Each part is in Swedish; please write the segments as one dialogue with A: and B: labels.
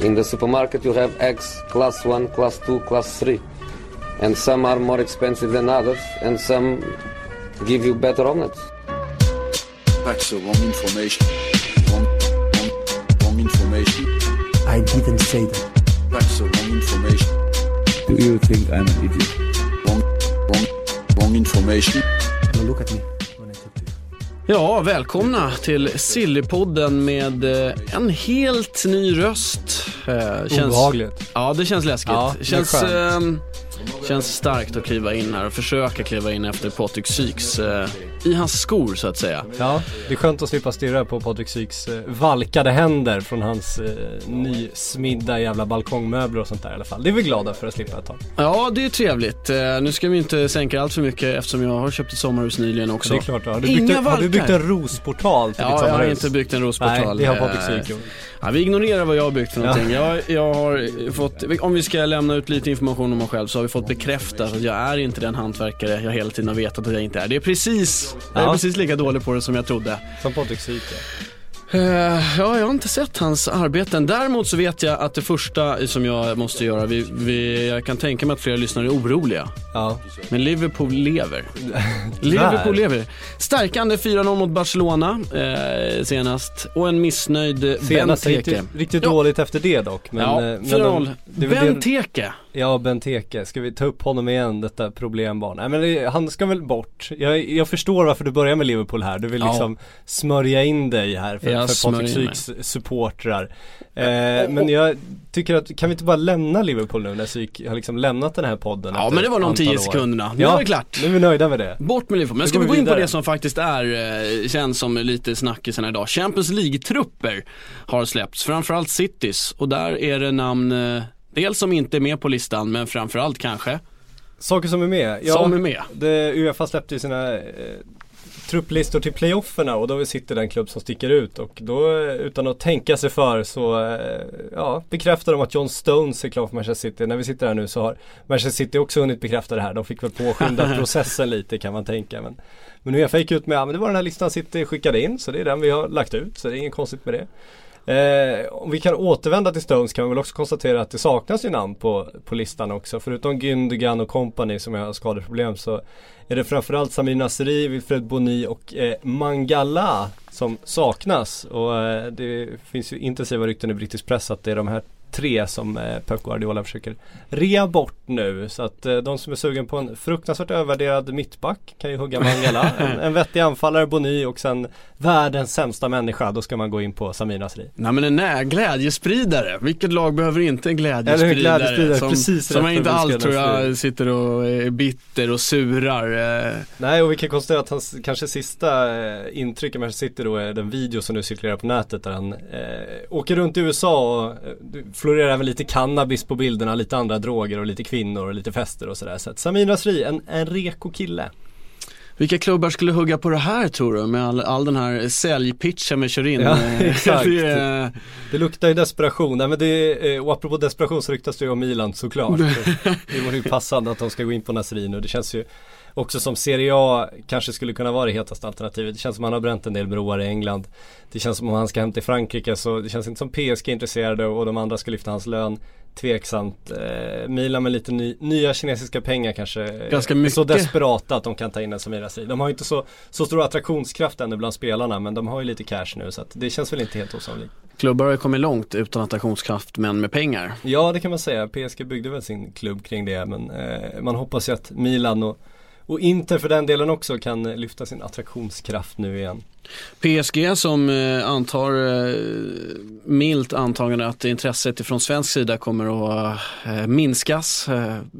A: In the supermarket you have eggs class 1, class 2, class 3. And some are more expensive than others and some give you better omelets.
B: That's the wrong information. Wrong, wrong, wrong information.
C: I didn't say that.
B: That's the wrong information.
D: Do you think I'm an idiot?
B: Wrong, wrong, wrong information.
C: Now look at me.
E: Ja, välkomna till Sillypodden med eh, en helt ny röst. Eh,
F: Obehagligt.
E: Ja, det känns läskigt.
F: Ja, det
E: känns, ehm, känns starkt att kliva in här och försöka kliva in efter Patrik Syks eh, i hans skor så att säga.
F: Ja, det är skönt att slippa stirra på Patrik Syks eh, valkade händer från hans eh, nysmidda jävla balkongmöbler och sånt där i alla fall. Det är vi glada för att slippa ett tag.
E: Ja, det är trevligt. Eh, nu ska vi inte sänka allt för mycket eftersom jag har köpt ett sommarhus nyligen också.
F: Det är klart, har du,
E: Inga
F: byggt en, har du byggt en rosportal till ditt
E: Ja, jag har
F: sommarhus?
E: inte byggt en
F: Nej,
E: rosportal.
F: det har Patrik
E: Eh,
F: Syk gjort.
E: Ja, vi ignorerar vad jag har byggt för någonting. Jag, jag har fått, om vi ska lämna ut lite information om mig själv så har vi fått bekräftat att jag är inte den hantverkare jag hela tiden har vetat att jag inte är. Det är precis, jag är
F: Ja.
E: precis lika dålig på det som jag trodde.
F: Som Patrik Syk ja.
E: Eh, ja, jag har inte sett hans arbeten. Däremot så vet jag att det första som jag måste göra, vi, vi, jag kan tänka mig att flera lyssnare är oroliga.
F: ja.
E: Men Liverpool lever. Liverpool lever. Stärkande 4-0 mot Barcelona eh, senast och en missnöjd
F: Senast
E: Benteke.
F: riktigt, riktigt
E: Ja.
F: dåligt efter det dock. Men,
E: ja,
F: eh, men
E: 4-0.
F: de- det är väl det-
E: Benteke.
F: Ja, Benteke. Ska vi ta upp honom igen, detta problembarn? Nej men det, han ska väl bort. Jag, jag förstår varför du börjar med Liverpool här. Du vill
E: Ja.
F: liksom smörja in dig här för,
E: Jag
F: för Patrik. Syks supportrar. Eh, men jag tycker att, kan vi inte bara lämna Liverpool nu när Syk har liksom lämnat den här podden?
E: Ja, men det var de
F: ett antal
E: 10
F: år?
E: sekunderna. Nu
F: Ja,
E: är det klart.
F: Nu är vi nöjda med det.
E: Bort med Liverpool. Men ska vi gå in på det som faktiskt är, eh, känns som lite snackisarna idag. Champions League-trupper har släppts, framförallt Cities. Och där är det namn, eh, dels som inte är med på listan, men framförallt kanske,
F: Saker som är med. Ja,
E: som är med.
F: Det, Uefa släppte ju sina eh, trupplistor till playofferna och då sitter den klubb som sticker ut och då utan att tänka sig för så eh, ja, bekräftar de att John Stones är klar för Manchester City. När vi sitter här nu så har Manchester City också hunnit bekräfta det här. De fick väl påskynda processen lite kan man tänka. Men, men Uefa gick ut med, ja men det var den här listan City skickade in så det är den vi har lagt ut så det är inget konstigt med det. Eh, om vi kan återvända till Stones kan vi väl också konstatera att det saknas ju namn på, på listan också. Förutom Gündogan och company som har skadeproblem så är det framförallt Samir Nasri, Wilfred Boni och eh, Mangala som saknas. Och eh, det finns ju intensiva rykten i brittisk press att det är de här tre som eh, Pep Guardiola försöker rea bort nu. Så att eh, de som är sugen på en fruktansvärt övervärderad mittback kan ju hugga Mangala. en, en vettig anfallare Boni och sen världens sämsta människa. Då ska man gå in på Samir Nasri.
E: Nej men en glädjespridare. Vilket lag behöver inte en
F: Eller hur?
E: glädjespridare?
F: Glädjespridare,
E: som
F: precis
E: som
F: rätt
E: inte alls tror jag sitter och är bitter och surar. eh.
F: Nej och vi kan konstatera att hans kanske sista intryck av Manchester City då är den video som nu cirkulerar på nätet där han eh, åker runt i USA och florerar även lite cannabis på bilderna, lite andra droger och lite kvinnor och lite fester och sådär. Så att Samir Nasri, en, en reko kille.
E: Vilka klubbar skulle hugga på det här tror du? Med all, all den här säljpitchen vi kör in.
F: Ja,
E: Eh,
F: exakt.
E: det är-
F: Det luktar ju desperation. Nej men det, eh, och apropå desperation så ryktas det ju om Milan såklart. Så det vore ju passande att de ska gå in på Nasri nu. Det känns ju också som Serie A kanske skulle kunna vara det hetaste alternativet. Det känns som att han har bränt en del broar i England. Det känns som om han ska hem till Frankrike så det känns inte som PSG är intresserade och de andra ska lyfta hans lön. Tveksamt. Eh, Milan med lite ny, nya kinesiska pengar kanske.
E: Ganska
F: är Så
E: mycket.
F: desperata att de kan ta in en Samir Nasri. De har ju inte så, så stor attraktionskraft ännu bland spelarna men de har ju lite cash nu så att det känns väl inte helt osannolikt.
E: Klubbar har ju kommit långt utan attraktionskraft men med pengar.
F: Ja det kan man säga. PSG byggde väl sin klubb kring det men eh, man hoppas ju att Milan och, och Inter för den delen också kan eh, lyfta sin attraktionskraft nu igen.
E: PSG som eh, antar, eh, milt antagande att intresset från svensk sida kommer att minskas.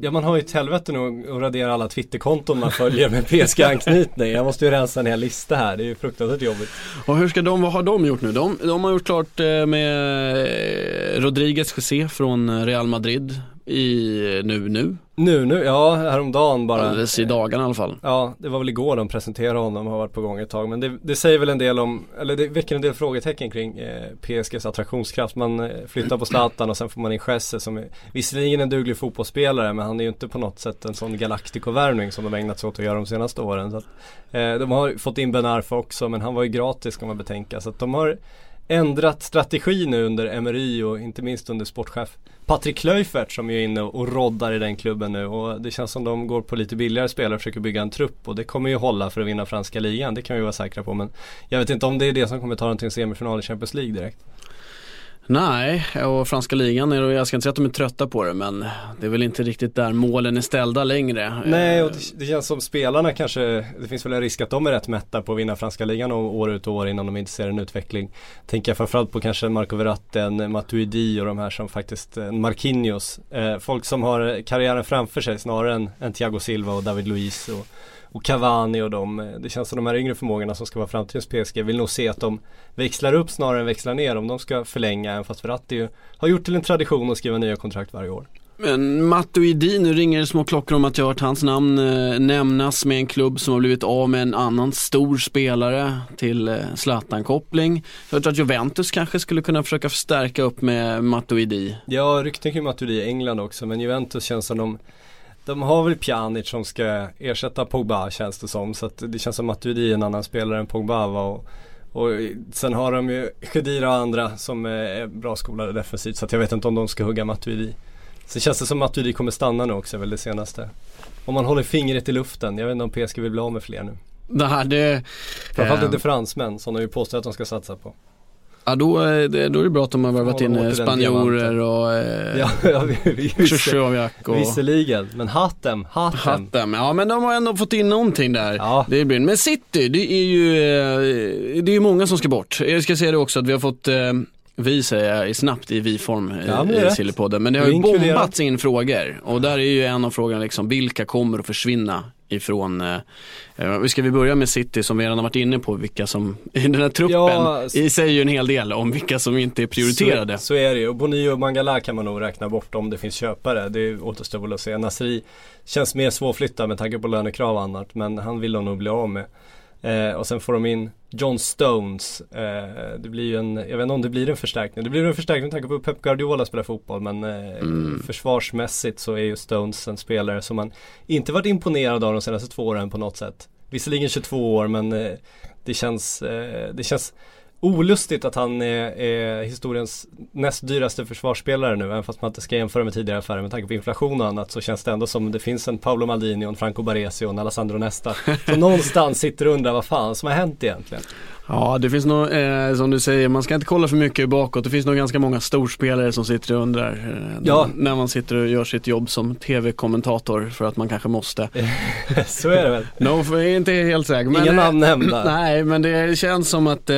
F: Ja man har ju ett helvete nu att radera alla Twitterkonton man följer med PSG-anknytning. Jag måste ju rensa en hel lista här. Det är ju fruktansvärt jobbigt.
E: och hur ska de, vad har de gjort nu? De, de har gjort klart med Rodriguez José från Real Madrid i nu nu.
F: Nu, nu, ja häromdagen bara.
E: Alldeles i dagarna i alla fall.
F: Ja, det var väl igår de presenterade honom och har varit på gång ett tag. Men det, det säger väl en del om, eller det väcker en del frågetecken kring eh, PSGs attraktionskraft. Man eh, flyttar på Zlatan och sen får man in Jesse som är visserligen en duglig fotbollsspelare men han är ju inte på något sätt en sån Galactico-värvning som de ägnat sig åt att göra de senaste åren. Så att, eh, de har fått in Ben Arfa också men han var ju gratis ska man betänka. Så att de har ändrat strategi nu under Emery och inte minst under sportchef Patrik Klöifert som är inne och roddar i den klubben nu och det känns som de går på lite billigare spelare och försöker bygga en trupp och det kommer ju hålla för att vinna franska ligan, det kan vi vara säkra på men jag vet inte om det är det som kommer ta dem till en semifinal i Champions League direkt.
E: Nej, och franska ligan, är, jag ska inte säga att de är trötta på det men det är väl inte riktigt där målen är ställda längre.
F: Nej, och det, det känns som spelarna kanske, det finns väl en risk att de är rätt mätta på att vinna franska ligan år ut och år innan de inte ser en utveckling. Tänker jag framförallt på kanske Marco Verratti, Matuidi och de här som faktiskt, eh, Marquinhos. Eh, folk som har karriären framför sig snarare än, än Thiago Silva och David Luiz. Och, och Cavani och de, det känns som de här yngre förmågorna som ska vara framtidens PSG vill nog se att de växlar upp snarare än växlar ner om de ska förlänga även fast Verratti har gjort till en tradition att skriva nya kontrakt varje år.
E: Men Matuidi, nu ringer det små klockor om att jag har hört hans namn eh, nämnas med en klubb som har blivit av med en annan stor spelare till eh, Zlatan-koppling. Jag tror att Juventus kanske skulle kunna försöka förstärka upp med Matuidi.
F: Ja, rykten kring Matuidi i England också men Juventus känns som de de har väl Pjanic som ska ersätta Pogba känns det som. Så att det känns som att Matuidi är en annan spelare än Pogba. Och, och sen har de ju Khedira och andra som är bra skolade defensivt. Så att jag vet inte om de ska hugga Matuidi. Så känns det som att Matuidi kommer stanna nu också väl det senaste. Om man håller fingret i luften. Jag vet inte om PSG vill bli av med fler nu.
E: Det här det...
F: Framförallt
E: eh,
F: inte fransmän som de ju påstår att de ska satsa på.
E: Ja då, är det- då är det bra att de har värvat in eh, spanjorer och eh,
F: Ja, ja
E: Krzyzjovjak och
F: Visserligen, men Hatem, Hatem.
E: Hattem. Ja men de har ändå fått in någonting där.
F: Ja.
E: Det blir, men City, det är ju eh, det är ju många som ska bort. Jag ska säga det också att vi har fått eh, vi säger jag snabbt i vi-form i-
F: Ja,
E: i. Sillypodden. Men det har ju bombats in frågor. Och där är ju en av frågorna liksom, vilka kommer att försvinna ifrån, eh, eh, ska vi börja med City som vi redan har varit inne på, vilka som, i den här truppen,
F: Ja,
E: i säger ju en hel del om vilka som inte är prioriterade.
F: Så, så är det ju. Och Bonio och Mangala kan man nog räkna bort om det finns köpare. Det återstår väl att se. Nasri känns mer svårflyttad med tanke på lönekrav och annat. Men han vill de nog bli av med. Eh, och sen får de in John Stones. Eh, det blir ju en, jag vet inte om det blir en förstärkning. Det blir en förstärkning med tanke på hur Pep Guardiola spelar fotboll. Men eh,
E: Mm.
F: försvarsmässigt så är ju Stones en spelare som man inte varit imponerad av de senaste två åren på något sätt. Visserligen 22 år men eh, det känns, eh, det känns olustigt att han är, är historiens näst dyraste försvarsspelare nu. Även fast man inte ska jämföra med tidigare affärer med tanke på inflation och annat så känns det ändå som det finns en Paolo Maldini och en Franco Baresi och en Alessandro Nesta. Som någonstans sitter och undrar vad fan som har hänt egentligen.
E: Ja, det finns nog, eh, som du säger, man ska inte kolla för mycket bakåt. Det finns nog ganska många storspelare som sitter och undrar eh,
F: Ja.
E: när man sitter och gör sitt jobb som tv-kommentator för att man kanske måste.
F: så är det väl.
E: No, jag är inte helt säker. Men,
F: Inga
E: eh,
F: namn nämnda.
E: Nej, men det känns som att eh,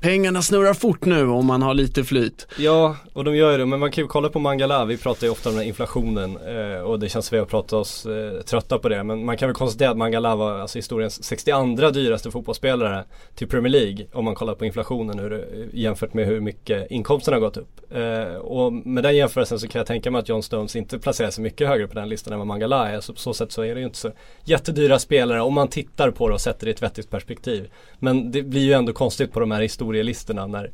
E: pengarna snurrar fort nu om man har lite flyt.
F: Ja, och de gör ju det. Men man kan ju kolla på Mangala. Vi pratar ju ofta om den här inflationen. Eh, och det känns som vi har pratat oss eh, trötta på det. Men man kan väl konstatera att Mangala var alltså historiens 62 dyraste fotbollsspelare till Premier League. Om man kollar på inflationen hur eh, jämfört med hur mycket inkomsten har gått upp. Eh, och med den jämförelsen så kan jag tänka mig att John Stones inte placerar sig mycket högre på den listan än vad Mangala är. Så på så sätt så är det ju inte så jättedyra spelare om man tittar på det och sätter det i ett vettigt perspektiv. Men det blir ju ändå konstigt på de här historierna historielistorna när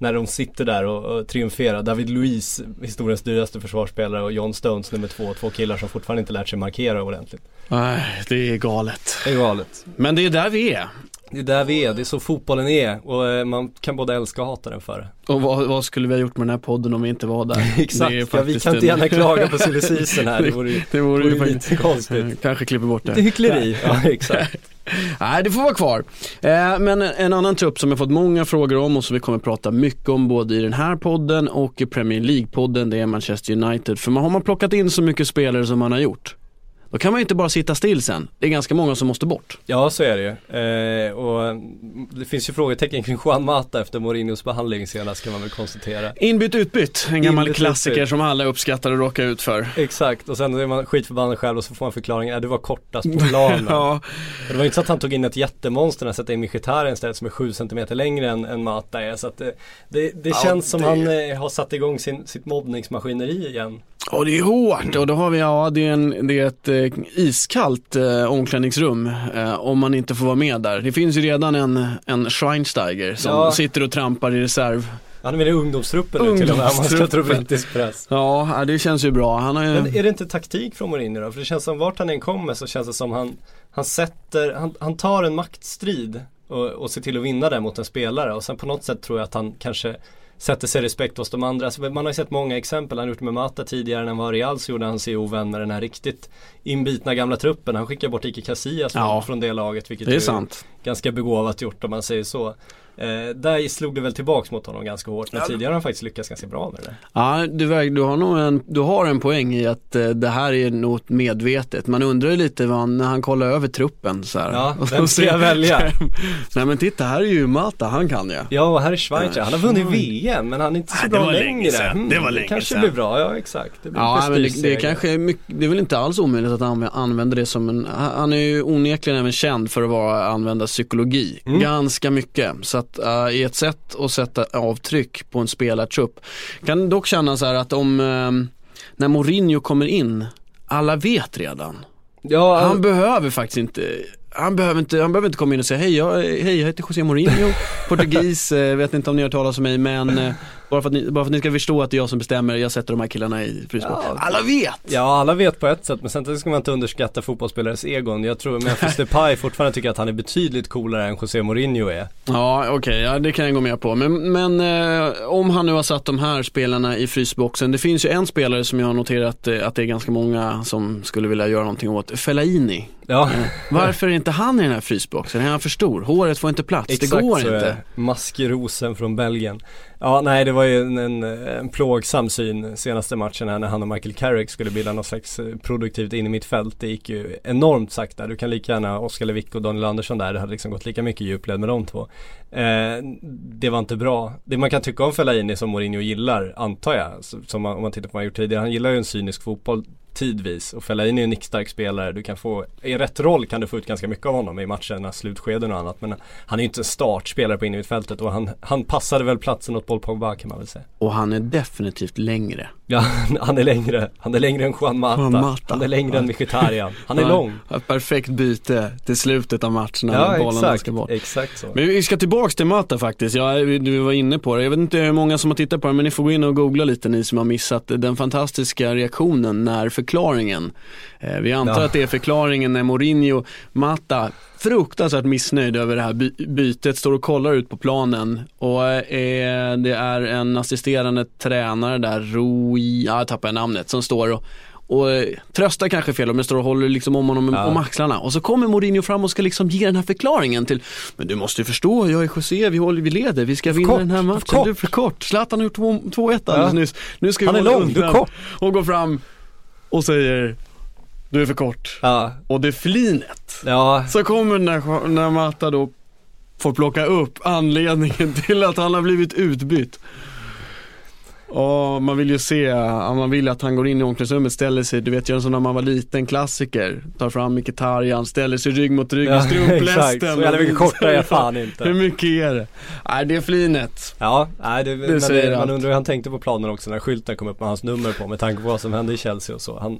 F: när de sitter där och, och triumferar. David Luiz, historiens dyraste försvarsspelare och John Stones nummer två. Två killar som fortfarande inte lärt sig markera ordentligt.
E: Nej, det är galet.
F: Det är galet.
E: Men det är där vi är.
F: Det är där vi är, det är så fotbollen är och eh, man kan både älska och hata den för det.
E: Och vad, vad skulle vi ha gjort med den här podden om vi inte var där?
F: Exakt, ja, vi kan inte
E: en-
F: gärna klaga på silly här. Det vore ju,
E: Det vore ju
F: vore lite konstigt.
E: kanske klipper bort det.
F: Lite hyckleri. Ja, exakt.
E: Nej, det får vara kvar. Eh, men en annan trupp som jag fått många frågor om och som vi kommer prata mycket om både i den här podden och i Premier League-podden, det är Manchester United. För man, har man plockat in så mycket spelare som man har gjort, då kan man ju inte bara sitta still sen. Det är ganska många som måste bort.
F: Ja, så är det ju. Eh, och det finns ju frågetecken kring Juan Mata efter Mourinhos behandling senast kan man väl konstatera.
E: Inbytt utbytt, en gammal
F: Inbytt,
E: klassiker
F: utbytt.
E: som alla uppskattar att råka ut för.
F: Exakt, och sen är man skitförbannad själv och så får man förklaringen, äh, du var kortast på planen.
E: ja,
F: Det var inte så att han tog in ett jättemonster när han satte in Mkhitaryan istället som är 7 cm längre än, än Mata är. Så att det, det, det
E: Ja,
F: känns som
E: det-
F: han eh, har satt igång sin, sitt mobbningsmaskineri igen.
E: Och det är hårt och då har vi, ja det är, en, det är ett eh, iskallt eh, omklädningsrum eh, om man inte får vara med där. Det finns ju redan en, en Schweinsteiger som
F: Ja.
E: sitter och trampar i reserv.
F: Han är med i ungdomstruppen nu till och med om man ska tro brittisk press.
E: Ja, ja, det känns ju bra. Han har ju...
F: Men är det inte taktik från Mourinho då? För det känns som vart han än kommer så känns det som han Han sätter, han, han tar en maktstrid och, och se till att vinna där mot en spelare och sen på något sätt tror jag att han kanske sätter sig respekt hos de andra. Alltså, man har ju sett många exempel. Han har gjort med Mata tidigare när han var i Real så gjorde han sig ovän med den här riktigt inbitna gamla truppen. Han skickade bort Ike Casillas
E: Ja.
F: från, det laget. Vilket
E: Det är sant.
F: ganska begåvat gjort om man säger så. Eh, där slog det väl tillbaks mot honom ganska hårt. Men tidigare har han faktiskt lyckats ganska bra med det.
E: Ja, du, du, har nog en, du har en poäng i att eh, det här är något medvetet. Man undrar ju lite vad han, när han kollar över truppen så här.
F: Ja, vem ska jag välja?
E: Nej men titta, här är ju Mata, han kan jag.
F: Ja och här är Schweizer. Han har vunnit VM men han är inte så
E: det
F: bra
E: var
F: längre.
E: länge sedan.
F: Mm,
E: Det var länge
F: kanske
E: sedan.
F: blir bra, ja exakt. Det blir
E: Ja, men det, det, kanske är mycket, det är väl inte alls omöjligt att anv- använda det som en, han är ju onekligen även känd för att vara, använda psykologi.
F: Mm.
E: Ganska mycket. Så att uh, i ett sätt att sätta avtryck på en spelartrupp. Kan dock känna så här att om, ehm, när Mourinho kommer in, alla vet redan.
F: Ja,
E: Han behöver faktiskt inte han behöver, inte, han behöver inte komma in och säga hej jag, hej, jag heter José Mourinho, portugis, eh, vet inte om ni har hört talas om mig men bara, för att ni, bara för att ni ska förstå att det är jag som bestämmer, jag sätter de här killarna i frysbox.
F: Ja.
E: Alla vet!
F: Ja, alla vet på ett sätt men samtidigt ska man inte underskatta fotbollsspelares egon. Jag tror Memphis Depay fortfarande tycker att han är betydligt coolare än José Mourinho är.
E: Ja okej, ja, det kan jag gå med på. Men, men eh, om han nu har satt de här spelarna i frysboxen. Det finns ju en spelare som jag har noterat eh, att det är ganska många som skulle vilja göra någonting åt. Fellaini.
F: Ja,
E: Varför är inte han i den här frysboxen? Är han för stor? Håret får inte plats.
F: exakt
E: det går
F: så är
E: inte.
F: det. Maskrosen från Belgien. Ja, nej det var ju en, en, eh, en plågsam syn senaste matchen här när han och Michael Carrick skulle bilda något slags eh, produktivt in i mitt fält. Det gick ju enormt sakta. Du kan lika gärna Oskar Lewick och Daniel Andersson där. Det hade liksom gått lika mycket djupled med de två. Eh, det var inte bra. Det man kan tycka om Fellaini som Mourinho gillar, antar jag, som man, om man tittar på vad han gjort tidigare. Han gillar ju en cynisk fotboll tidvis och Fellaini är en nickstark spelare. Du kan få, i rätt roll kan du få ut ganska mycket av honom i matcherna, slutskeden och annat. Men han är ju inte en startspelare på innermittfältet och han, han passade väl platsen åt Paul Pogba kan man väl säga.
E: Och han är definitivt längre.
F: Ja, han är längre. Han är längre än Juan Mata.
E: Juan Mata.
F: Han är längre än Mkhitaryan. Han är
E: Ja,
F: lång.
E: Perfekt byte till slutet av matchen när
F: Ja,
E: bollen
F: exakt.
E: ska bort.
F: Exakt så.
E: Men vi ska tillbaks till Mata faktiskt. Ja, du var inne på det. Jag vet inte hur många som har tittat på det men ni får gå in och googla lite ni som har missat den fantastiska reaktionen när förklaringen. Eh, vi antar
F: Ja.
E: att det är förklaringen när Mourinho, Mata, fruktansvärt missnöjd över det här by- bytet, står och kollar ut på planen och eh, det är en assisterande tränare där, Rui, ja, jag tappar namnet, som står och och eh, tröstar kanske fel det står och håller liksom om honom
F: Ja.
E: om axlarna. Och så kommer Mourinho fram och ska liksom ge den här förklaringen till, men du måste ju förstå, jag är José, vi, håller, vi leder, vi ska vinna
F: kort,
E: den här
F: för
E: matchen.
F: kort.
E: Du är för kort. Zlatan har gjort två- 2-1 alldeles
F: Ja.
E: nyss. Nu ska vi
F: Han är lång, du är kort.
E: Och går fram och säger, du är för kort.
F: Ja,
E: Och det flinet.
F: ja.
E: Så kommer när, när Mata då får plocka upp anledningen till att han har blivit utbytt. Och man vill ju se, man vill att han går in i omklädningsrummet, ställer sig, du vet gör sån när man var liten, klassiker. Tar fram Mkhitaryan, ställer sig rygg mot rygg
F: exakt.
E: strumplästen.
F: Så jävla mycket kortare är fan
E: Hur
F: inte.
E: mycket är det? Nej det är flinet.
F: Ja, nej, det, men
E: säger
F: det, man
E: allt.
F: undrar hur han tänkte på planen också när skylten kom upp med hans nummer på med tanke på vad som hände i Chelsea och så. Han,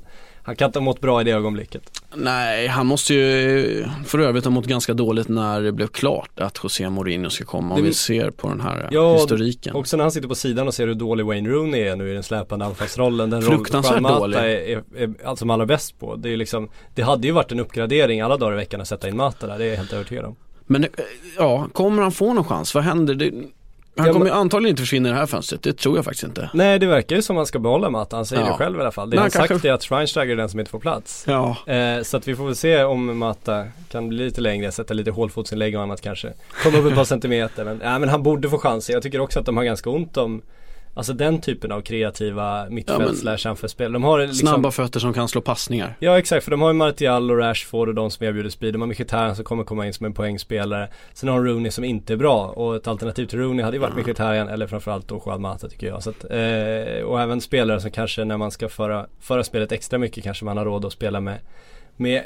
F: han kan inte ha mått bra i det ögonblicket.
E: Nej, han måste ju för övrigt ha mått ganska dåligt när det blev klart att José Mourinho ska komma. Om
F: Det-
E: vi ser på den här
F: Ja,
E: historiken.
F: Också när han sitter på sidan och ser hur dålig Wayne Rooney är nu i den släpande anfallsrollen. Den roll
E: Fruktansvärt
F: Mata
E: dålig.
F: är, är, är allt som allra bäst på. Det är liksom, det hade ju varit en uppgradering alla dagar i veckan att sätta in Mata där, det är jag helt övertygad om.
E: Men eh, ja, kommer han få någon chans? Vad händer? Det, han kommer antagligen inte försvinna i det här fönstret, det tror jag faktiskt inte.
F: Nej det verkar ju som att han ska behålla Mata, han säger
E: Ja.
F: det själv i alla fall. Det
E: Men
F: han
E: han
F: sagt
E: kanske-
F: är att Schweinsteiger är den som inte får plats.
E: Ja,
F: Eh, så att vi får väl se om Mata kan bli lite längre, sätta lite hålfotsinlägg och annat kanske. Komma upp ett par centimeter men, ja, men han borde få chansen. Jag tycker också att de har ganska ont om Alltså den typen av kreativa
E: Ja,
F: mittfält slash anfallsspel. De har liksom
E: snabba fötter som kan slå passningar.
F: Ja exakt, för de har ju Martial och Rashford och de som erbjuder speed. De har Mkhitaryan som kommer komma in som en poängspelare. Sen har de Rooney som inte är bra och ett alternativ till Rooney hade ju varit Mkhitaryan eller framförallt då Juan Mata tycker jag. Så att, eh, och även spelare som kanske när man ska föra, föra spelet extra mycket kanske man har råd att spela med, med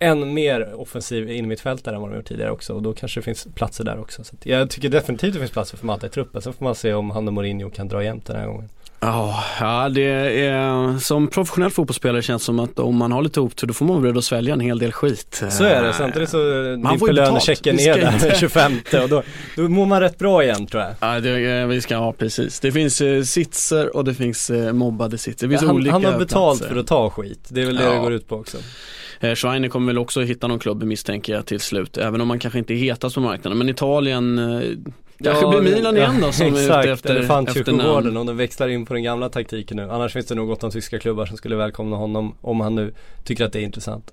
F: än mer offensiv innermittfältare än vad de gjort tidigare också och då kanske det finns platser där också. Så jag tycker definitivt det finns platser för Mata i truppen. Sen får man se om han och Mourinho kan dra jämnt den här gången.
E: Ja, ja, det är som professionell fotbollsspelare känns det som att om man har lite otur då får man vara beredd att svälja en hel del skit.
F: Så är det, samtidigt så
E: får
F: dimper lönechecken ner där den 25 och då, då mår man rätt bra igen tror jag.
E: Ja, det, eh, vi ska, ja precis. Det finns eh, sitser och det finns eh, mobbade sitser. Det finns
F: han,
E: olika
F: han har betalt
E: platser.
F: för att ta skit, det är väl det
E: Ja.
F: det går ut på också.
E: Eh, Schweiner kommer väl också hitta någon klubb misstänker jag till slut, även om man kanske inte är hetast på marknaden. Men Italien, eh, kanske blir Milan igen då som är ute efter,
F: elefantkyrkogården om de växlar in på den gamla taktiken nu. Annars finns det nog gott om tyska klubbar som skulle välkomna honom om han nu tycker att det är intressant.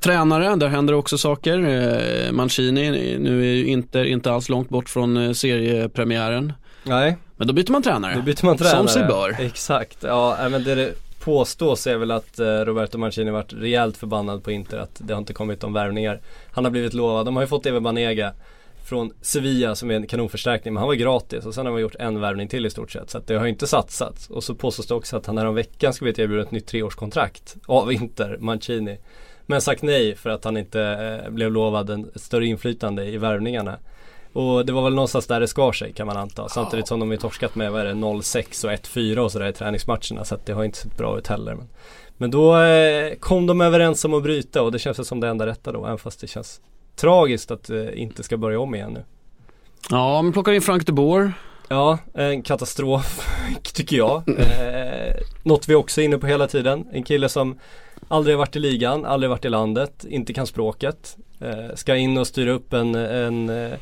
E: Tränare, där händer också saker. Eh, Mancini, nu är ju Inter inte alls långt bort från eh, seriepremiären.
F: Nej,
E: Men då byter man tränare.
F: då byter man tränare.
E: Som sig bör.
F: Exakt, ja men det det påstås är väl att eh, Roberto Mancini varit rejält förbannad på Inter att det har inte kommit de värvningar han har blivit lovad. De har ju fått Ewe Banega från Sevilla som är en kanonförstärkning men han var gratis och sen har man gjort en värvning till i stort sett så att det har ju inte satsats. Och så påstås det också att han häromveckan veckan ska erbjuden ett nytt treårskontrakt av Inter, Mancini. Men sagt nej för att han inte eh, blev lovad en, ett större inflytande i värvningarna. Och det var väl någonstans där det skar sig kan man anta. Samtidigt som de är torskat med, vad är det, 0-6 och 1-4 och sådär i träningsmatcherna. Så att det har inte sett bra ut heller. Men, men då eh, kom de överens om att bryta och det känns som det enda rätta då. Även fast det känns tragiskt att det eh, inte ska börja om igen nu.
E: Ja, man plockar in Frank de Boer.
F: Ja, en katastrof tycker jag. Eh, något vi också är inne på hela tiden. En kille som aldrig varit i ligan, aldrig varit i landet, inte kan språket. Eh, ska in och styra upp en, en eh,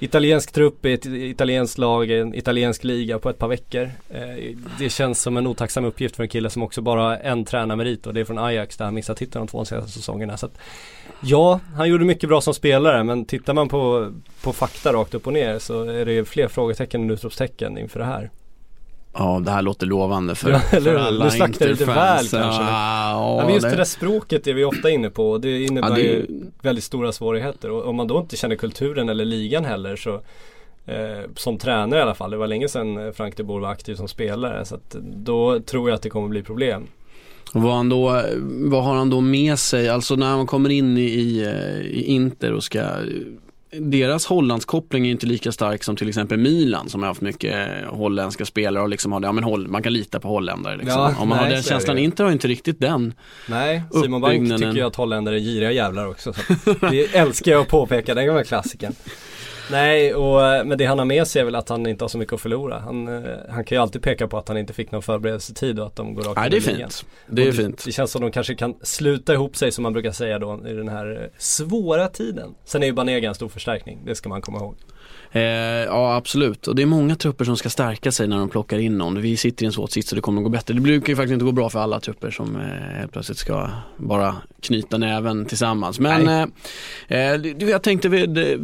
F: italiensk trupp i ett italienskt lag, en italiensk liga på ett par veckor. Eh, det känns som en otacksam uppgift för en kille som också bara har en tränarmerit och det är från Ajax där han missat titeln de två senaste säsongerna. Så att, ja, han gjorde mycket bra som spelare men tittar man på, på fakta rakt upp och ner så är det fler frågetecken än utropstecken inför det här.
E: Ja, det här låter lovande för,
F: Ja, eller
E: för alla
F: Nu slaktar du lite väl kanske.
E: Ja,
F: Ja, men just
E: det-
F: det där språket är vi ofta inne på och det innebär
E: Ja, det-
F: ju väldigt stora svårigheter och om man då inte känner kulturen eller ligan heller så eh, som tränare i alla fall, det var länge sedan Frank de Boer var aktiv som spelare så att då tror jag att det kommer bli problem.
E: Vad, han då, vad har han då med sig? Alltså när man kommer in i, i, eh, i Inter och ska deras Hollandskoppling är inte lika stark som till exempel Milan som har haft mycket holländska spelare och liksom har, ja men håll, man kan lita på holländare liksom.
F: Ja,
E: Om man har
F: nej,
E: den
F: är det
E: känslan,
F: ju.
E: Inter har inte riktigt den.
F: Nej, Simon Bank tycker jag att holländare är giriga jävlar också. Så det älskar jag att påpeka, den gamla klassikern. Nej, och, eh, men det han har med sig är väl att han inte har så mycket att förlora. Han, eh, han kan ju alltid peka på att han inte fick någon förberedelsetid och att de går rakt
E: Nej det är fint. Det är fint.
F: Det känns som de kanske kan sluta ihop sig som man brukar säga då i den här eh, svåra tiden. Sen är ju Banega en stor förstärkning, det ska man komma ihåg.
E: Eh, ja absolut, och det är många trupper som ska stärka sig när de plockar in någon. Vi sitter i en svår sits så det kommer att gå bättre. Det brukar ju faktiskt inte gå bra för alla trupper som eh, helt plötsligt ska bara knyta näven tillsammans. Men eh, eh, det- jag tänkte vi, det, eh,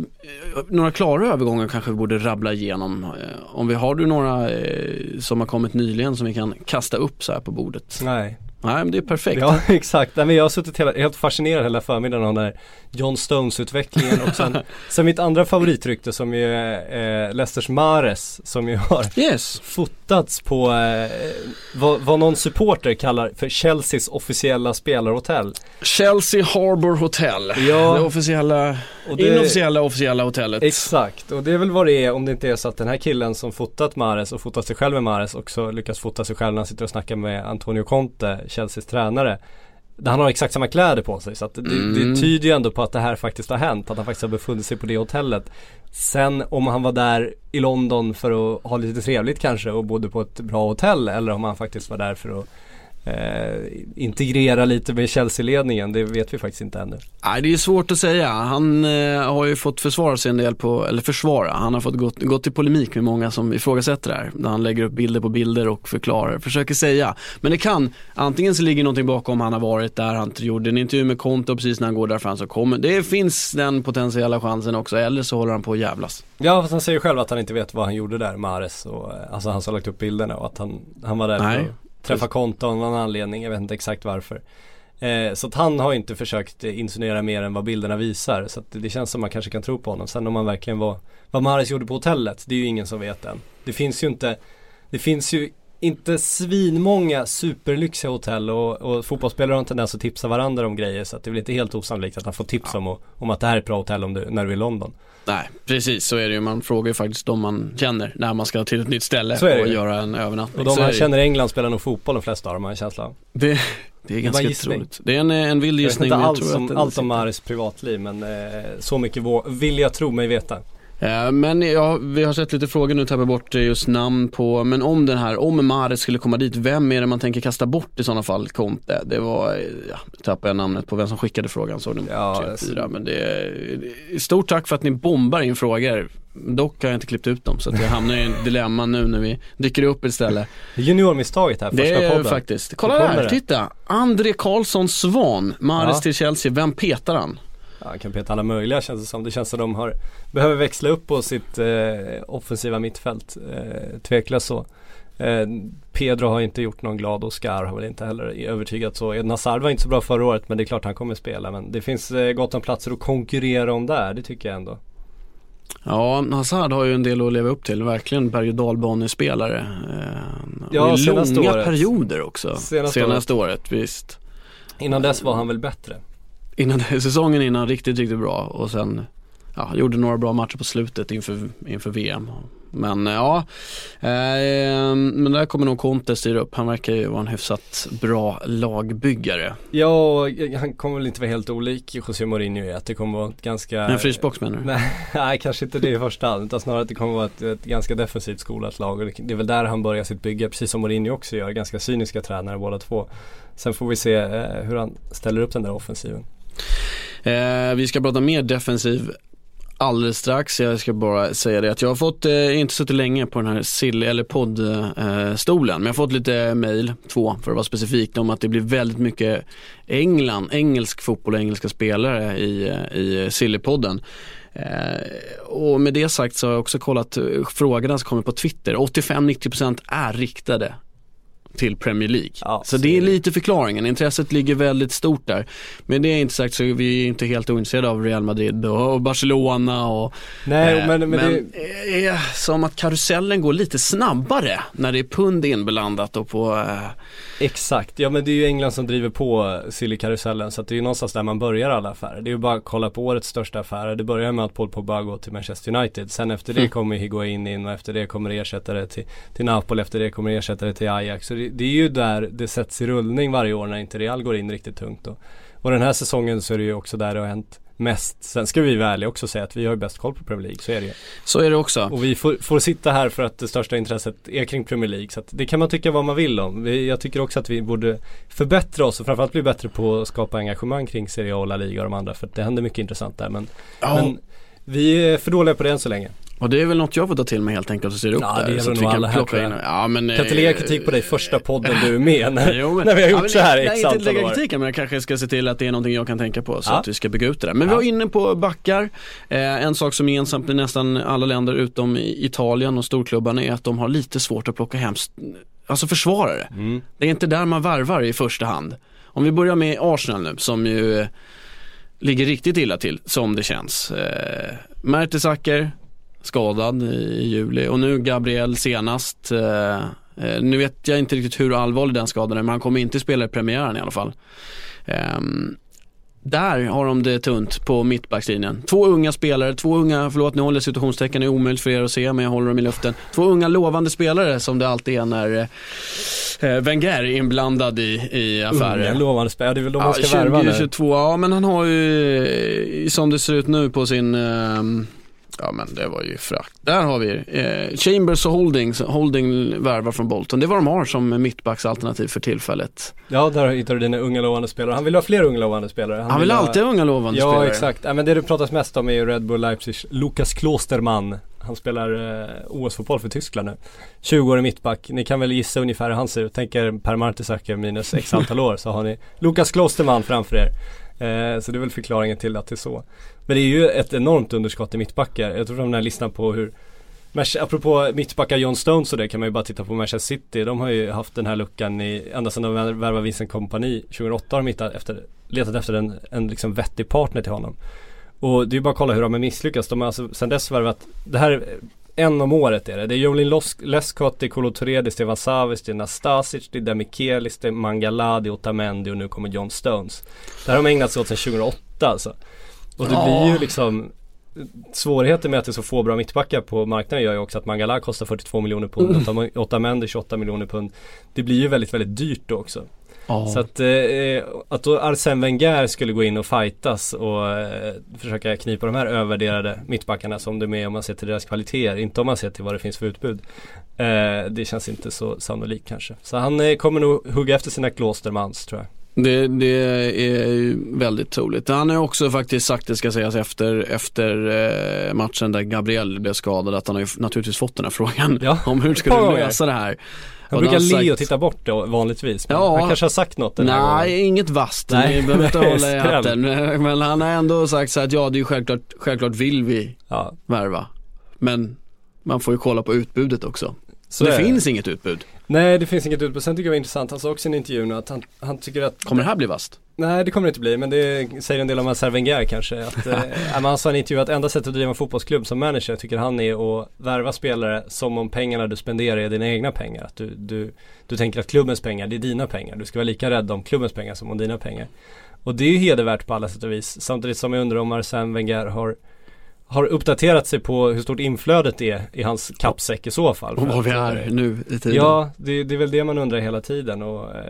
E: några klara övergångar kanske vi borde rabbla igenom. Eh, om vi har du några eh, som har kommit nyligen som vi kan kasta upp så här på bordet?
F: Nej.
E: Nej men det är perfekt.
F: Ja exakt, Nej, men jag har suttit hela, helt fascinerad hela förmiddagen av den här John Stones utvecklingen och sen, sen mitt andra favoritrykte som ju är eh, Leicesters Mares som ju har
E: Yes.
F: fotats på eh, vad, vad någon supporter kallar för Chelseas officiella spelarhotell.
E: Chelsea Harbour Hotel.
F: Ja.
E: Det officiella,
F: Och det-
E: inofficiella officiella hotellet.
F: Exakt, och det är väl vad det är om det inte är så att den här killen som fotat Mares och fotat sig själv med Mares också lyckas fota sig själv när han sitter och snackar med Antonio Conte, Chelseas tränare. Han har exakt samma kläder på sig så att det,
E: Mm.
F: det tyder ju ändå på att det här faktiskt har hänt, att han faktiskt har befunnit sig på det hotellet. Sen om han var där i London för att ha lite trevligt kanske och bodde på ett bra hotell eller om han faktiskt var där för att eh, integrera lite med Chelsea-ledningen, det vet vi faktiskt inte ännu.
E: Nej, det är svårt att säga. Han eh, har ju fått försvara sig en del på, eller försvara, han har fått gått, gått i polemik med många som ifrågasätter det här. Där han lägger upp bilder på bilder och förklarar, försöker säga. Men det kan, antingen så ligger någonting bakom han har varit där, han gjorde en intervju med Konto precis när han går därifrån så kommer, det finns den potentiella chansen också, eller så håller han på att jävlas.
F: Ja fast han säger själv att han inte vet vad han gjorde där, Mares och eh, alltså han som har lagt upp bilderna och att han, han var där
E: Nej
F: träffa Konto av någon anledning, jag vet inte exakt varför. Eh, så att han har inte försökt insinuera mer än vad bilderna visar så att det, känns som man kanske kan tro på honom. Sen om han verkligen var, vad Mares gjorde på hotellet, det är ju ingen som vet än. Det finns ju inte, det finns ju inte svinmånga superlyxiga hotell och, och fotbollsspelare har en tendens att tipsa varandra om grejer så att det är väl inte helt osannolikt att han får tips om, och, om att det här är ett bra hotell om du, när du är i London.
E: Nej, precis så är det ju. Man frågar ju faktiskt de man känner när man ska till ett nytt ställe
F: det
E: och göra en övernattning.
F: Och de
E: Så
F: man
E: det
F: känner i England spelar nog fotboll de flesta av dem har en känsla.
E: Det, det är ganska
F: gissning.
E: otroligt. Det är en, en vild
F: Jag vet
E: gissning.
F: inte
E: tror
F: om, allt om. Maris privatliv men eh, så mycket vill jag tro mig veta.
E: Eh, Men ja, vi har sett lite frågor nu, tappar bort just namn på, men om den här, om Mahrez skulle komma dit, vem är det man tänker kasta bort i sådana fall, Conte? Det var, eh, ja, tappade jag namnet på vem som skickade frågan, såg ni
F: Ja,
E: ja,
F: alltså-
E: fyra, men det stort tack för att ni bombar in frågor. Dock har jag inte klippt ut dem så att jag hamnar i en dilemma nu när vi dyker upp istället.
F: Juniormisstaget här, första
E: Det är
F: podden.
E: faktiskt, kolla där,
F: det.
E: titta! André Karlsson Svan, Mahrez
F: Ja.
E: till Chelsea, vem petar han?
F: Ja, kan peta alla möjliga känns det som. Det känns som de har, behöver växla upp på sitt eh, offensiva mittfält. Eh, tveklöst så. Eh, Pedro har inte gjort någon glad Oscar har väl inte heller övertygat så. Eden Hazard var inte så bra förra året men det är klart han kommer spela. Men det finns eh, gott om platser att konkurrera om där, det tycker jag ändå.
E: Ja, Hazard har ju en del att leva upp till, verkligen berg och dalbanespelare. Eh,
F: Ja,
E: och i
F: senaste
E: långa
F: året.
E: perioder också.
F: Senaste
E: Senaste, året. visst.
F: Innan dess var han väl bättre.
E: Innan, säsongen innan riktigt, riktigt bra och sen ja, gjorde några bra matcher på slutet inför, inför VM. Men eh, ja, eh, men där kommer nog Conte styra upp. Han verkar ju vara en hyfsat bra lagbyggare.
F: Ja, han kommer väl inte vara helt olik José Mourinho i att det kommer vara ett ganska
E: En frysbox menar du?
F: Nej, nej, kanske inte det i första hand utan snarare att det kommer vara ett, ett ganska defensivt skolat lag och det, det är väl där han börjar sitt bygge precis som Mourinho också gör, ganska cyniska tränare båda två. Sen får vi se eh, hur han ställer upp den där offensiven.
E: Eh, vi ska prata mer defensiv alldeles strax. Jag ska bara säga det att jag har fått, eh, inte suttit länge på den här sill eller poddstolen, eh, men jag har fått lite mail, två för att vara specifik, om att det blir väldigt mycket England, engelsk fotboll och engelska spelare i, eh, i Sillypodden. Eh, och med det sagt så har jag också kollat eh, frågorna som kommer på Twitter. 85-90% är riktade till Premier League.
F: Ja,
E: så
F: så
E: det
F: är
E: är lite förklaringen. Intresset ligger väldigt stort där. Men det är inte sagt så är vi inte helt ointresserade av Real Madrid och Barcelona och
F: Nej,
E: eh,
F: men, men, det,
E: det är som att karusellen går lite snabbare när det är pund inblandat och på eh,
F: exakt. Ja men det är ju England som driver på silly-karusellen så att det är ju någonstans där man börjar alla affärer. Det är ju bara att kolla på årets största affärer. Det börjar med att Paul Pogba går till Manchester United. Sen efter det
E: Mm.
F: kommer Higuain in och efter det kommer ersättare till, till Napoli. Efter det kommer ersättare till Ajax. Så det, det är ju där det sätts i rullning varje år när inte Real går in riktigt tungt. Och, och den här säsongen så är det ju också där det har hänt mest. Sen ska vi vara ärliga också och säga att vi har ju bäst koll på Premier League, så är det ju.
E: så är det också.
F: Och vi får, får sitta här för att det största intresset är kring Premier League. Så att det kan man tycka vad man vill om. Vi, jag tycker också att vi borde förbättra oss och framförallt bli bättre på att skapa engagemang kring Serie A och La Liga och de andra. För att det händer mycket intressant där. Men,
E: Ja,
F: men vi är för dåliga på det än så länge.
E: Och det är väl något jag får ta till mig helt enkelt och styra upp
F: Ja, det
E: där.
F: gör
E: så att vi kan plocka in. Ja, men,
F: Kan inte lägga
E: eh,
F: kritik på dig första podden du är med när,
E: Jo, men-
F: när vi har gjort
E: men-
F: så här i
E: nej,
F: x antal
E: lägga
F: år.
E: kritiken men jag kanske ska se till att det är någonting jag kan tänka på så
F: Ja.
E: att vi ska bygga ut det där. Men vi
F: Ja.
E: var inne på backar. Eh, en sak som är gemensamt med nästan alla länder utom i Italien och storklubbarna är att de har lite svårt att plocka hem alltså försvarare.
F: Mm.
E: Det är inte där man varvar i första hand. Om vi börjar med Arsenal nu som ju ligger riktigt illa till som det känns. Eh, Mertesacker skadad i juli och nu Gabriel senast. Eh, eh, nu vet jag inte riktigt hur allvarlig den skadan är men han kommer inte spela i premiären i alla fall. Ehm, där har de det tunt på mittbackslinjen. Två unga spelare, två unga, förlåt nu håller jag citationstecken, det är omöjligt för er att se men jag håller dem i luften. Två unga lovande spelare som det alltid är när eh, Wenger är inblandad i, i affärer.
F: Unga lovande spelare, det är väl de man ska
E: 20,
F: värva nu.
E: 22, ja men han har ju, eh, som det ser ut nu på sin, ehm, ja men det var ju frakt. Där har vi eh, Chambers och Holding, Holding värvar från Bolton. Det är vad de har som mittbacksalternativ för tillfället.
F: Ja, där hittar du dina unga lovande spelare. Han vill ha fler unga lovande spelare.
E: Han, vill
F: ha-
E: alltid ha unga lovande
F: Ja
E: spelare.
F: exakt, ja, men det det pratas mest om är ju Red Bull Leipzigs Lukas Klosterman Han spelar eh, OS-fotboll för Tyskland nu 20 år i mittback, ni kan väl gissa ungefär hur han ser ut Tänk er Per Mertesacker minus x antal år så har ni Lukas Klosterman framför er eh, Så det är väl förklaringen till att det är så. Men det är ju ett enormt underskott i mittbackar. Jag tror att den här listan på hur Apropå mittbackar John Stones och det kan man ju bara titta på Manchester City. De har ju haft den här luckan i, ända sedan de värvade Vincent Kompani 2008 har de hittat efter, letat efter en, en liksom vettig partner till honom. Och det är ju bara att kolla hur de har misslyckats. De har alltså sedan dess värvat, det här en om året är det. Det är Jolin Lescott, det är Kolo Touré, det är Stefan Savic, det är Nastasic, det är Demichelis, det är Mangala, det är Otamendi och nu kommer John Stones. Det här har de ägnat sig åt sedan 2008 alltså. Och det
E: Ja.
F: blir ju liksom Svårigheten med att det är så få bra mittbackar på marknaden gör ju också att Mangala kostar 42 miljoner pund, Otam- Otamendi 28 miljoner pund. Det blir ju väldigt, väldigt dyrt då också.
E: Ja.
F: Så att, eh, att då Arsène Wenger skulle gå in och fightas och eh, försöka knipa de här övervärderade mittbackarna som de är om man ser till deras kvaliteter, inte om man ser till vad det finns för utbud. Eh, det känns inte så sannolikt kanske. Så han eh, kommer nog hugga efter sina Klostermans tror jag.
E: Det, det är ju väldigt troligt. Han har också faktiskt sagt, det ska sägas efter, efter eh, matchen där Gabriel blev skadad, att han har ju naturligtvis fått den här frågan
F: Ja,
E: om hur ska du lösa det här.
F: Han brukar
E: då
F: le och titta bort det vanligtvis. Men
E: Ja.
F: han kanske har sagt något den här gången.
E: Nej, inget vasst.
F: Nej,
E: Ni behöver inte
F: nej,
E: hålla i hatten. Men han har ändå sagt så att ja, det är ju självklart, självklart vill vi
F: Ja,
E: värva. Men man får ju kolla på utbudet också.
F: så
E: det
F: är
E: finns inget utbud.
F: Nej, det finns inget utbud. Sen tycker jag det var intressant, han sa också i en intervju nu att han, han tycker att
E: Kommer det här bli vasst?
F: Nej det kommer det inte bli men det säger en del om Arsène Wenger kanske. Att, eh, han sa i en intervju att enda sättet att driva en fotbollsklubb som manager tycker han är att värva spelare som om pengarna du spenderar är dina egna pengar. Att du, du, du tänker att klubbens pengar, det är dina pengar. Du ska vara lika rädd om klubbens pengar som om dina pengar. Och det är ju hedervärt på alla sätt och vis. Samtidigt som jag undrar om Arsène Wenger har har uppdaterat sig på hur stort inflödet är i hans kappsäck i så fall.
E: Och var vi är nu i tiden.
F: Ja, det, det är väl det man undrar hela tiden och eh,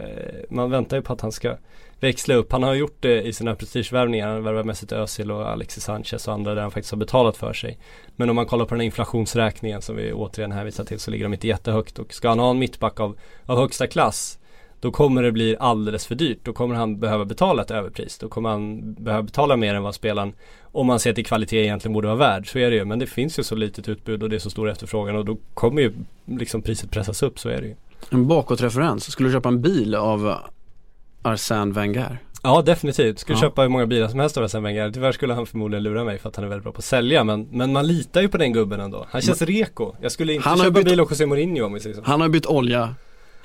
F: man väntar ju på att han ska växla upp. Han har gjort det i sina prestigevärvningar. Han värvar Mesut Özil och Alexis Sanchez och andra där han faktiskt har betalat för sig. Men om man kollar på den här inflationsräkningen som vi återigen hänvisar till så ligger de inte jättehögt och ska han ha en mittback av, av högsta klass då kommer det bli alldeles för dyrt. Då kommer han behöva betala ett överpris. Då kommer han behöva betala mer än vad spelaren, om man ser till kvalitet, egentligen borde vara värd. Så är det ju. Men det finns ju så litet utbud och det är så stor efterfrågan och då kommer ju liksom priset pressas upp. Så är det ju.
E: En bakåtreferens. Skulle du köpa en bil av Arsène Wenger?
F: Ja definitivt. Skulle
E: Ja.
F: köpa hur många bilar som helst av Arsène Wenger. Tyvärr skulle han förmodligen lura mig för att han är väldigt bra på att sälja. Men, men man litar ju på den gubben ändå. Han känns reko. Jag skulle inte
E: Han
F: köpa
E: bytt-
F: bil av José Mourinho om vi säger så.
E: Han har bytt olja.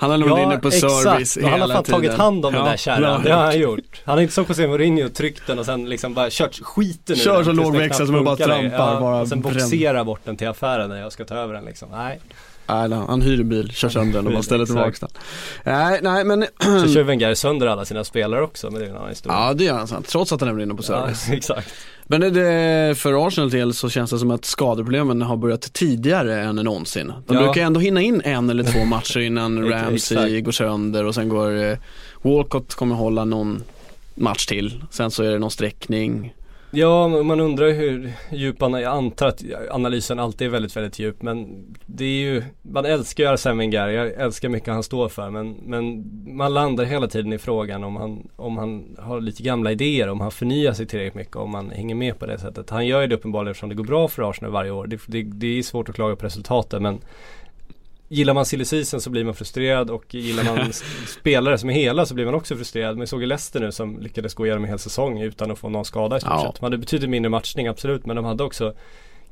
E: Han har lämnat inne på service
F: och han har
E: hela
F: fan
E: tiden.
F: tagit hand om den
E: Ja,
F: där kärran.
E: det har han
F: gjort. Han har inte som José Mourinho tryckt den och sen liksom bara kört skiten
E: Kör
F: den
E: så
F: tills
E: låg
F: den
E: växel
F: knappt
E: som man bara trampar, bara
F: och sen boxera bort den till affären när jag ska ta över den liksom. Nej.
E: Nej, han hyr en bil, kör sönder den och bara ställer tillbaka den. Nej, nej men
F: Så kör Wenger sönder alla sina spelare också men det är en annan historia.
E: Ja det gör han sant, trots att han lämnar inne på
F: Ja,
E: service.
F: exakt.
E: Men det, för Arsenal del så känns det som att skadeproblemen har börjat tidigare än någonsin. De
F: Ja.
E: brukar ändå hinna in en eller två matcher innan Ramsey går sönder och sen går eh, Walcott kommer hålla någon match till. Sen så är det någon sträckning.
F: Ja, man undrar hur djup jag antar att analysen alltid är väldigt, väldigt djup men det är ju, man älskar ju Arsene Wenger, jag älskar mycket han står för men, men man landar hela tiden i frågan om han, om han har lite gamla idéer, om han förnyar sig tillräckligt mycket, om han hänger med på det sättet. Han gör ju det uppenbarligen eftersom det går bra för Arsenal varje år. Det, det, det är svårt att klaga på resultaten men Gillar man silly så blir man frustrerad och gillar man spelare som är hela så blir man också frustrerad. Men jag såg ju Leicester nu som lyckades gå igenom en hel säsong utan att få någon skada i stort
E: Ja.
F: sett. De hade betydligt mindre matchning absolut men de hade också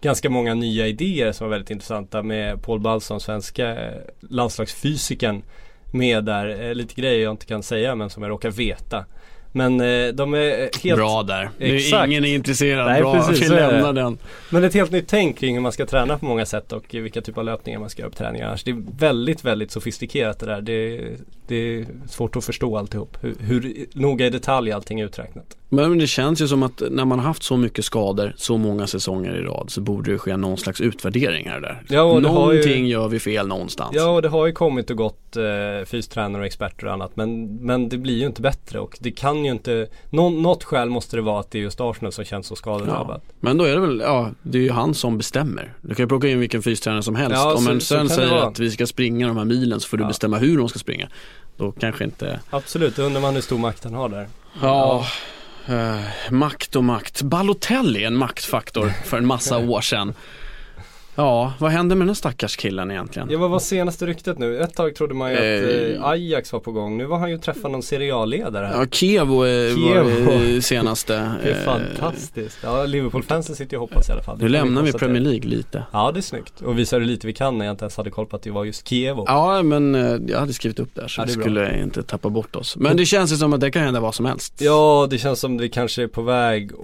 F: ganska många nya idéer som var väldigt intressanta med Paul Balson, svenska eh, landslagsfysiken med där. Eh, lite grejer jag inte kan säga men som jag råkar veta. Men eh, de är helt
E: Bra där. Det är
F: Exakt.
E: ingen är intresserad.
F: Nej,
E: Bra,
F: precis,
E: vi lämnar den.
F: Men ett helt nytt tänk kring hur man ska träna på många sätt och vilka typer av löpningar man ska göra på träningar. Annars det är väldigt, väldigt sofistikerat det där. Det, det är svårt att förstå alltihop. Hur, hur noga i detalj allting är uträknat.
E: Men det känns ju som att när man har haft så mycket skador så många säsonger i rad så borde det ske någon slags utvärdering här där.
F: Ja, och det har ju-
E: Någonting gör vi fel någonstans.
F: Ja och det har ju kommit och gått eh, fystränare och experter och annat men, men det blir ju inte bättre och det kan ju inte nå, Något skäl måste det vara att det är just Arsenal som känns så skadedrabbat.
E: Men då är det väl, ja det är ju han som bestämmer. Du kan ju plocka in vilken fystränare som helst.
F: Ja,
E: Om en sen säger att vi ska springa de här milen så får du
F: Ja.
E: bestämma hur de ska springa. Då kanske inte,
F: Absolut, då undrar man hur stor makt han har där.
E: ja, makt och makt. Balotelli en maktfaktor för en massa år sedan. Ja, vad hände med den stackars killen egentligen?
F: Ja vad var senaste ryktet nu? Ett tag trodde man ju att
E: Eh.
F: eh, Ajax var på gång. Nu var han ju träffat någon serialledare här.
E: Ja, Kevo eh,
F: Kevo.
E: var senaste.
F: Det är
E: eh,
F: fantastiskt. Ja, Liverpool-fansen sitter ju och hoppas i alla fall. Det
E: Nu lämnar vi. Premier League lite.
F: Ja, det är snyggt. Och visar hur lite vi kan när jag inte ens hade koll på att det var just Kievo.
E: Ja, men eh, jag hade skrivit upp där så
F: Ja, det
E: vi
F: är bra.
E: skulle inte tappa bort oss. Men det känns ju som att det kan hända vad som helst.
F: Ja, det känns som det kanske är på väg eh,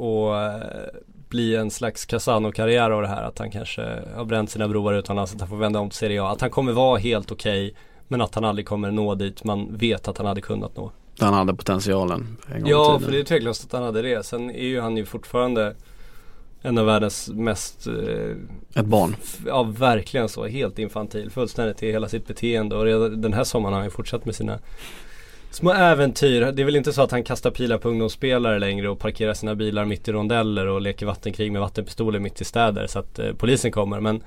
F: bli en slags Casano-karriär av det här. Att han kanske har bränt sina broar utomlands, att han får vända om till Serie A. Att han kommer vara helt okej, men att han aldrig kommer nå dit man vet att han hade kunnat nå.
E: Han hade potentialen en gång
F: Ja, för det är tveklöst att han hade det. Sen är ju han ju fortfarande en av världens mest, eh,
E: Ett barn.
F: ja verkligen så, helt infantil, fullständigt i hela sitt beteende. Och redan den här sommaren har han ju fortsatt med sina Små äventyr. Det är väl inte så att han kastar pilar på ungdomsspelare längre och parkerar sina bilar mitt i rondeller och leker vattenkrig med vattenpistoler mitt i städer så att eh, polisen kommer. Men,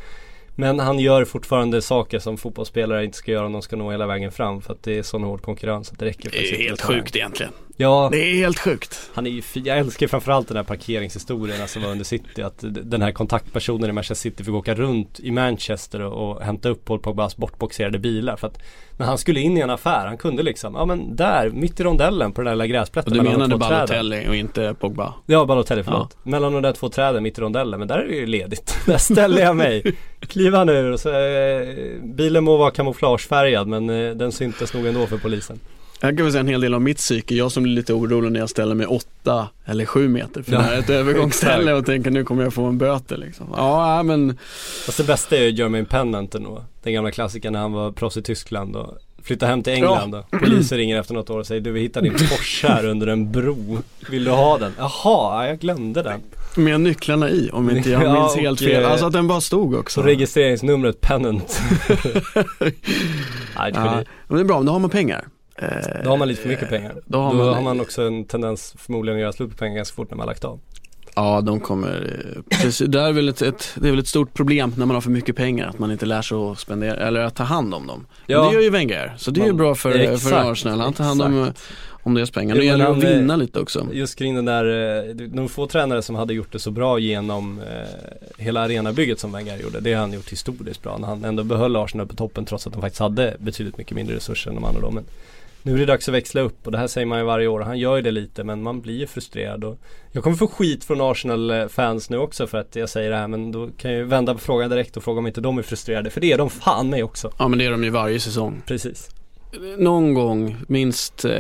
F: men han gör fortfarande saker som fotbollsspelare inte ska göra om de ska nå hela vägen fram. För att det är sån hård konkurrens att det räcker
E: Det
F: faktiskt
E: är helt sjukt egentligen.
F: Ja,
E: Det är helt sjukt.
F: han är ju, jag älskar framförallt den här parkeringshistorien som var under City. Att den här kontaktpersonen i Manchester City fick åka runt i Manchester och, och hämta upp Paul Pogbas bortboxerade bilar. För att när han skulle in i en affär, han kunde liksom, ja men där, mitt i rondellen på den där lilla gräsplätten
E: Och du menade
F: två träden.
E: Balotelli och inte Pogba?
F: Ja, Balotelli, förlåt. Mellan de där två träden mitt i rondellen, men där är det ju ledigt. där ställer jag mig, kliver han ur så, eh, bilen må vara kamouflagefärgad men eh, den syntes nog ändå för polisen.
E: Jag kan väl säga en hel del om mitt psyke. Jag som blir lite orolig när jag ställer mig åtta eller sju meter för
F: Ja,
E: det här är ett övergångsställe och tänker nu kommer jag få en böter liksom. Ja, ja, men
F: Fast det bästa är ju Jermaine Pennant ändå. Den gamla klassikern när han var proffs i Tyskland och flyttade hem till England och polisen ringer efter något år och säger du vi hittade din Porsche här under en bro. Vill du ha den? Jaha, jag glömde den.
E: Med nycklarna i om inte jag
F: Ja,
E: minns
F: och,
E: helt fel.
F: eh,
E: Alltså att den bara stod också.
F: Så registreringsnumret Pennant. Nej,
E: ja,
F: ja.
E: men det är bra, men då har man pengar. Eh,
F: Då har man lite för mycket pengar.
E: Då har
F: Då
E: man-
F: har man också en tendens förmodligen att göra slut på pengar ganska fort när man har lagt av.
E: Ja, de kommer, eh, precis, det, är väl ett, ett, det är väl ett stort problem när man har för mycket pengar, att man inte lär sig att spendera, eller att ta hand om dem.
F: Ja.
E: Men det gör ju Wenger, så det är ju bra för, för
F: Exakt,
E: Arsenal. Han tar hand om, om deras pengar. Det
F: men
E: gäller att
F: han, eh,
E: vinna lite också.
F: Just kring den där, eh, de få tränare som hade gjort det så bra genom eh, hela arenabygget som Wenger gjorde. Det har han gjort historiskt bra. När han ändå behöll Arsenal på toppen trots att de faktiskt hade betydligt mycket mindre resurser än de andra då. Men nu är det dags att växla upp och det här säger man ju varje år. Han gör ju det lite men man blir ju frustrerad. Och jag kommer få skit från Arsenal-fans nu också för att jag säger det här men då kan jag ju vända på frågan direkt och fråga om inte de är frustrerade. För det är de fan mig också.
E: Ja men det är de ju varje säsong.
F: Precis.
E: Någon gång, minst, eh,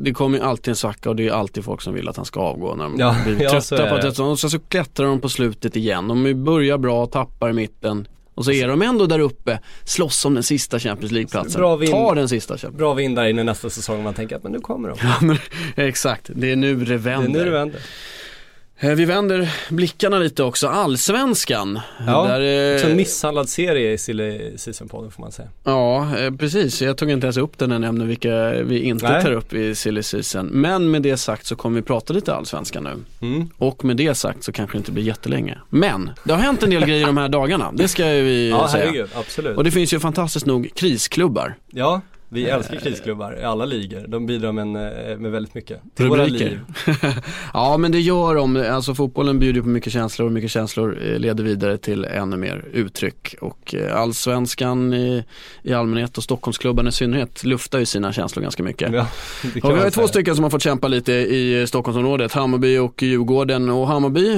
E: det kommer ju alltid en svacka och det är alltid folk som vill att han ska avgå när de
F: Ja,
E: blir
F: ja,
E: trötta på att
F: det.
E: Och så, så klättrar de på slutet igen. De börjar bra, tappar i mitten. Och så är de ändå där uppe, slåss om den sista Champions League-platsen.
F: Bra vin-
E: Tar den sista Champions
F: Bra vind där inne nästa säsong man tänker att men nu kommer de.
E: League. Exakt, det är nu det
F: Det är
E: vänder.
F: nu det vänder.
E: Eh, Vi vänder blickarna lite också, allsvenskan.
F: Ja,
E: Där, eh,
F: Också en misshandlad serie i Silly Season-podden får man säga.
E: Ja, eh, precis. Jag tog inte ens upp den när jag nämnde vilka vi inte
F: Nej.
E: tar upp i silly season. Men med det sagt så kommer vi prata lite allsvenskan nu.
F: Mm.
E: Och med det sagt så kanske det inte blir jättelänge. Men det har hänt en del grejer de här dagarna, det ska vi
F: Ja,
E: säga.
F: herregud, absolut.
E: Och det finns ju fantastiskt nog krisklubbar.
F: Ja, vi älskar krisklubbar i alla ligor. De bidrar med, en, eh, med väldigt mycket. Till våra
E: Rubriker.
F: liv.
E: ja men det gör de, alltså fotbollen bjuder på mycket känslor och mycket känslor eh, leder vidare till ännu mer uttryck. Och eh, allsvenskan i, i allmänhet och Stockholmsklubban i synnerhet luftar ju sina känslor ganska mycket.
F: Ja,
E: vi har två stycken som har fått kämpa lite i Stockholmsområdet, Hammarby och Djurgården. Och Hammarby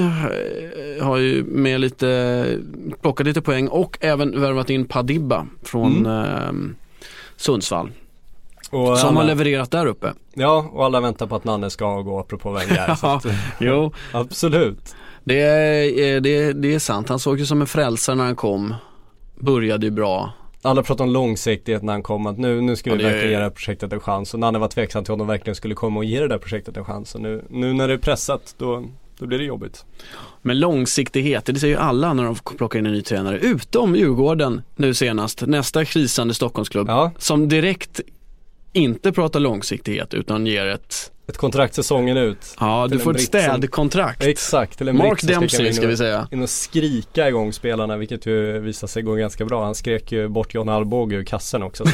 E: har ju med lite, plockat lite poäng och även värvat in Padibba från eh, Sundsvall.
F: Och
E: Som
F: alla,
E: har levererat där uppe.
F: Ja, och alla väntar på att Nanne ska gå apropå Wenger. så att,
E: Jo,
F: absolut.
E: det är, det, det är sant. Han såg ju som en frälsare när han kom. Började ju bra.
F: Alla pratar om långsiktighet när han kom, att nu, nu ska vi
E: Ja,
F: verkligen ge det här projektet en chans. Och Nanne var tveksam till om de verkligen skulle komma och ge det där projektet en chans. Och nu, nu när det är pressat, då, då blir det jobbigt.
E: Men långsiktighet, det säger ju alla när de plockar in en ny tränare. Utom Djurgården nu senast, nästa krisande Stockholmsklubb.
F: Ja,
E: Som direkt inte pratar långsiktighet utan ger ett,
F: ett kontrakt säsongen ut.
E: ja
F: Till
E: du får ett städkontrakt.
F: Exakt, eller en
E: Mark Dempsey ska vi säga.
F: in och skrika igång spelarna vilket ju visade sig gå ganska bra. Han skrek ju bort John Alvbåge ur kassen också.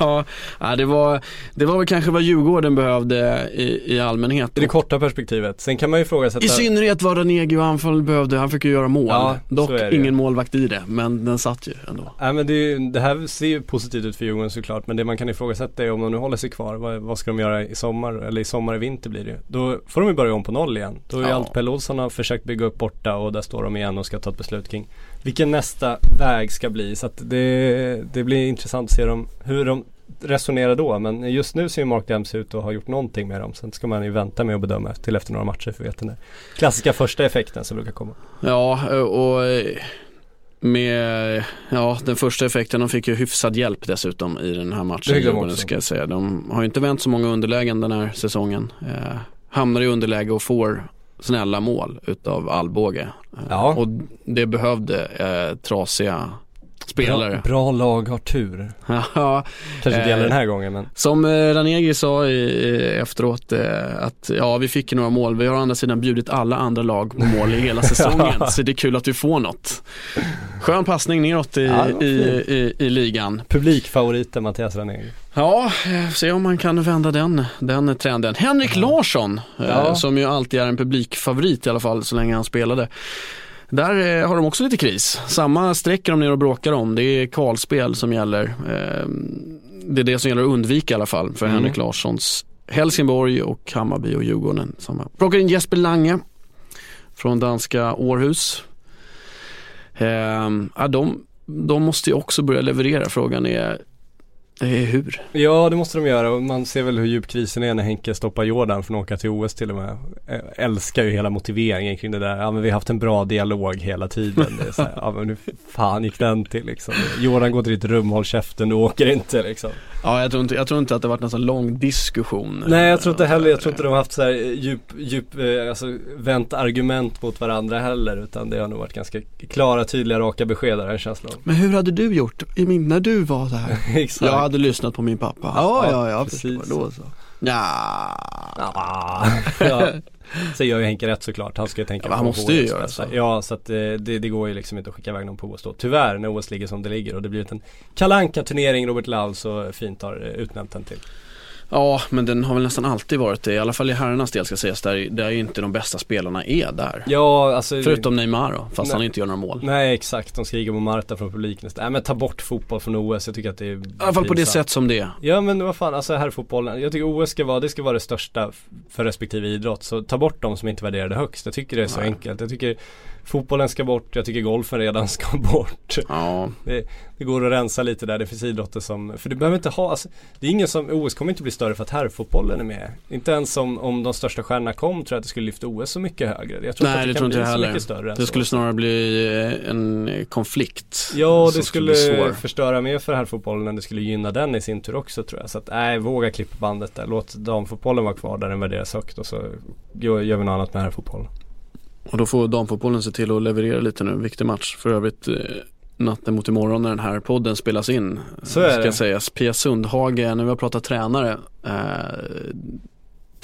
E: Ja, ja, det var, det var väl kanske vad Djurgården behövde i, i allmänhet.
F: I det korta perspektivet. Sen kan man ju ifrågasätta
E: I synnerhet vad Ranegi och anfall behövde, han fick ju göra mål.
F: Ja,
E: Dock
F: det ju.
E: ingen målvakt i det, men den satt ju ändå.
F: Nej men det, ju- det här ser ju positivt ut för Djurgården såklart men det man kan ifrågasätta är om de nu håller sig kvar, vad, vad ska de göra i sommar? Eller i sommar, i vinter blir det. Då får de ju börja om på noll igen. Då är
E: Ja.
F: allt Pelle Olsson har försökt bygga upp borta och där står de igen och ska ta ett beslut kring vilken nästa väg ska bli. Så att det, det blir intressant att se dem, hur de resonerar då. Men just nu ser ju Mark Dempsey ut att ha gjort någonting med dem. Sen ska man ju vänta med att bedöma till efter några matcher för att veta den klassiska första effekten som brukar komma.
E: Ja, och med ja, den första effekten, de fick ju hyfsad hjälp dessutom i den här matchen.
F: Det
E: ska jag säga. De har ju inte vänt så många underlägen den här säsongen. Eh, hamnar i underläge och får snälla mål utav Alvbåge. Eh,
F: Ja.
E: Och det behövde eh, trasiga spelare.
F: Bra, bra lag har tur.
E: Ja,
F: Kanske inte
E: Eh,
F: gäller den här gången men.
E: Som eh, Ranegi sa i, efteråt eh, att ja vi fick några mål, vi har å andra sidan bjudit alla andra lag på mål i hela säsongen så det är kul att vi får något. Skön passning neråt i,
F: Ja,
E: i, i, i ligan.
F: Publikfavoriten Mattias Ranegi.
E: Ja, eh, se om man kan vända den, den trenden. Henrik Larsson, eh,
F: Ja.
E: som ju alltid är en publikfavorit i alla fall så länge han spelade. Där eh, har de också lite kris. Samma sträcker de ner och bråkar om. Det är kvalspel som gäller. Eh, det är det som gäller att undvika i alla fall för
F: Mm.
E: Henrik Larssons Helsingborg och Hammarby och Djurgården. Samma. Plockar in Jesper Lange från danska Århus. Eh, ja, de, de måste ju också börja leverera. Frågan är hur?
F: Ja det måste de göra och man ser väl hur djup krisen är när Henke stoppar Jordan från att åka till OS till och med. Jag älskar ju hela motiveringen kring det där. Ja men vi har haft en bra dialog hela tiden. Det är så här, ja men hur fan gick den till liksom? Jordan går till ditt rum, håll käften, du åker inte liksom.
E: Ja, jag tror inte, jag tror inte att det varit en så lång diskussion.
F: Nej jag tror inte heller, jag tror inte de har haft så här djup, djup, eh, alltså vänt argument mot varandra heller. Utan det har nog varit ganska klara, tydliga, raka besked där, en känsla.
E: Men hur hade du gjort i min, när du var där?
F: Exakt.
E: Jag hade lyssnat på min pappa.
F: Ja,
E: Ja, ja,
F: precis.
E: Då så. Ja.
F: Ja. Sen gör ju Henke rätt såklart. Han ska ju tänka
E: Ja, men han
F: på
E: måste ju göra så.
F: Ja, så att eh, det, det går ju liksom inte att skicka iväg någon på OS då. Tyvärr, när OS ligger som det ligger och det blivit en kalanka turnering Robert Laul så fint har eh, utnämnt den till.
E: Ja, men den har väl nästan alltid varit det. I alla fall i herrarnas del ska sägas. Där, där ju inte de bästa spelarna är där.
F: Ja, alltså
E: Förutom Neymar då, fast
F: Nej.
E: han inte gör några mål.
F: Nej exakt, de skriker på Marta från publiken. Nej men ta bort fotboll från OS, jag tycker att det är
E: I alla fall på det sätt som det är.
F: Ja men vad fan, alltså herrfotbollen, jag tycker OS ska vara, det ska vara det största för respektive idrott. Så ta bort de som inte värderar det högst. Jag tycker det är så
E: Nej.
F: enkelt. Jag tycker fotbollen ska bort, jag tycker golfen redan ska bort.
E: Ja,
F: Det, det går att rensa lite där, det finns idrotter som, för det behöver inte ha, alltså, det är ingen som, OS kommer inte bli större för att herrfotbollen är med. Inte ens om, om de största stjärnorna kom tror jag att det skulle lyfta OS så mycket högre. Jag tror
E: Nej, det
F: att det
E: tror
F: kan
E: inte
F: bli så
E: heller.
F: mycket större
E: det skulle snarare bli eh, en konflikt.
F: Ja, det skulle
E: svår.
F: förstöra mer för herrfotbollen än det skulle gynna den i sin tur också tror jag. Så att nej, våga klippa bandet där. Låt damfotbollen vara kvar där den värderas högt och så gör gör vi något annat med herrfotbollen.
E: Och då får damfotbollen se till att leverera lite nu. Viktig match för övrigt. Eh, natten mot imorgon när den här podden spelas in.
F: Så är
E: ska
F: det.
E: sägas. Pia Sundhage, när vi har pratat tränare. Eh,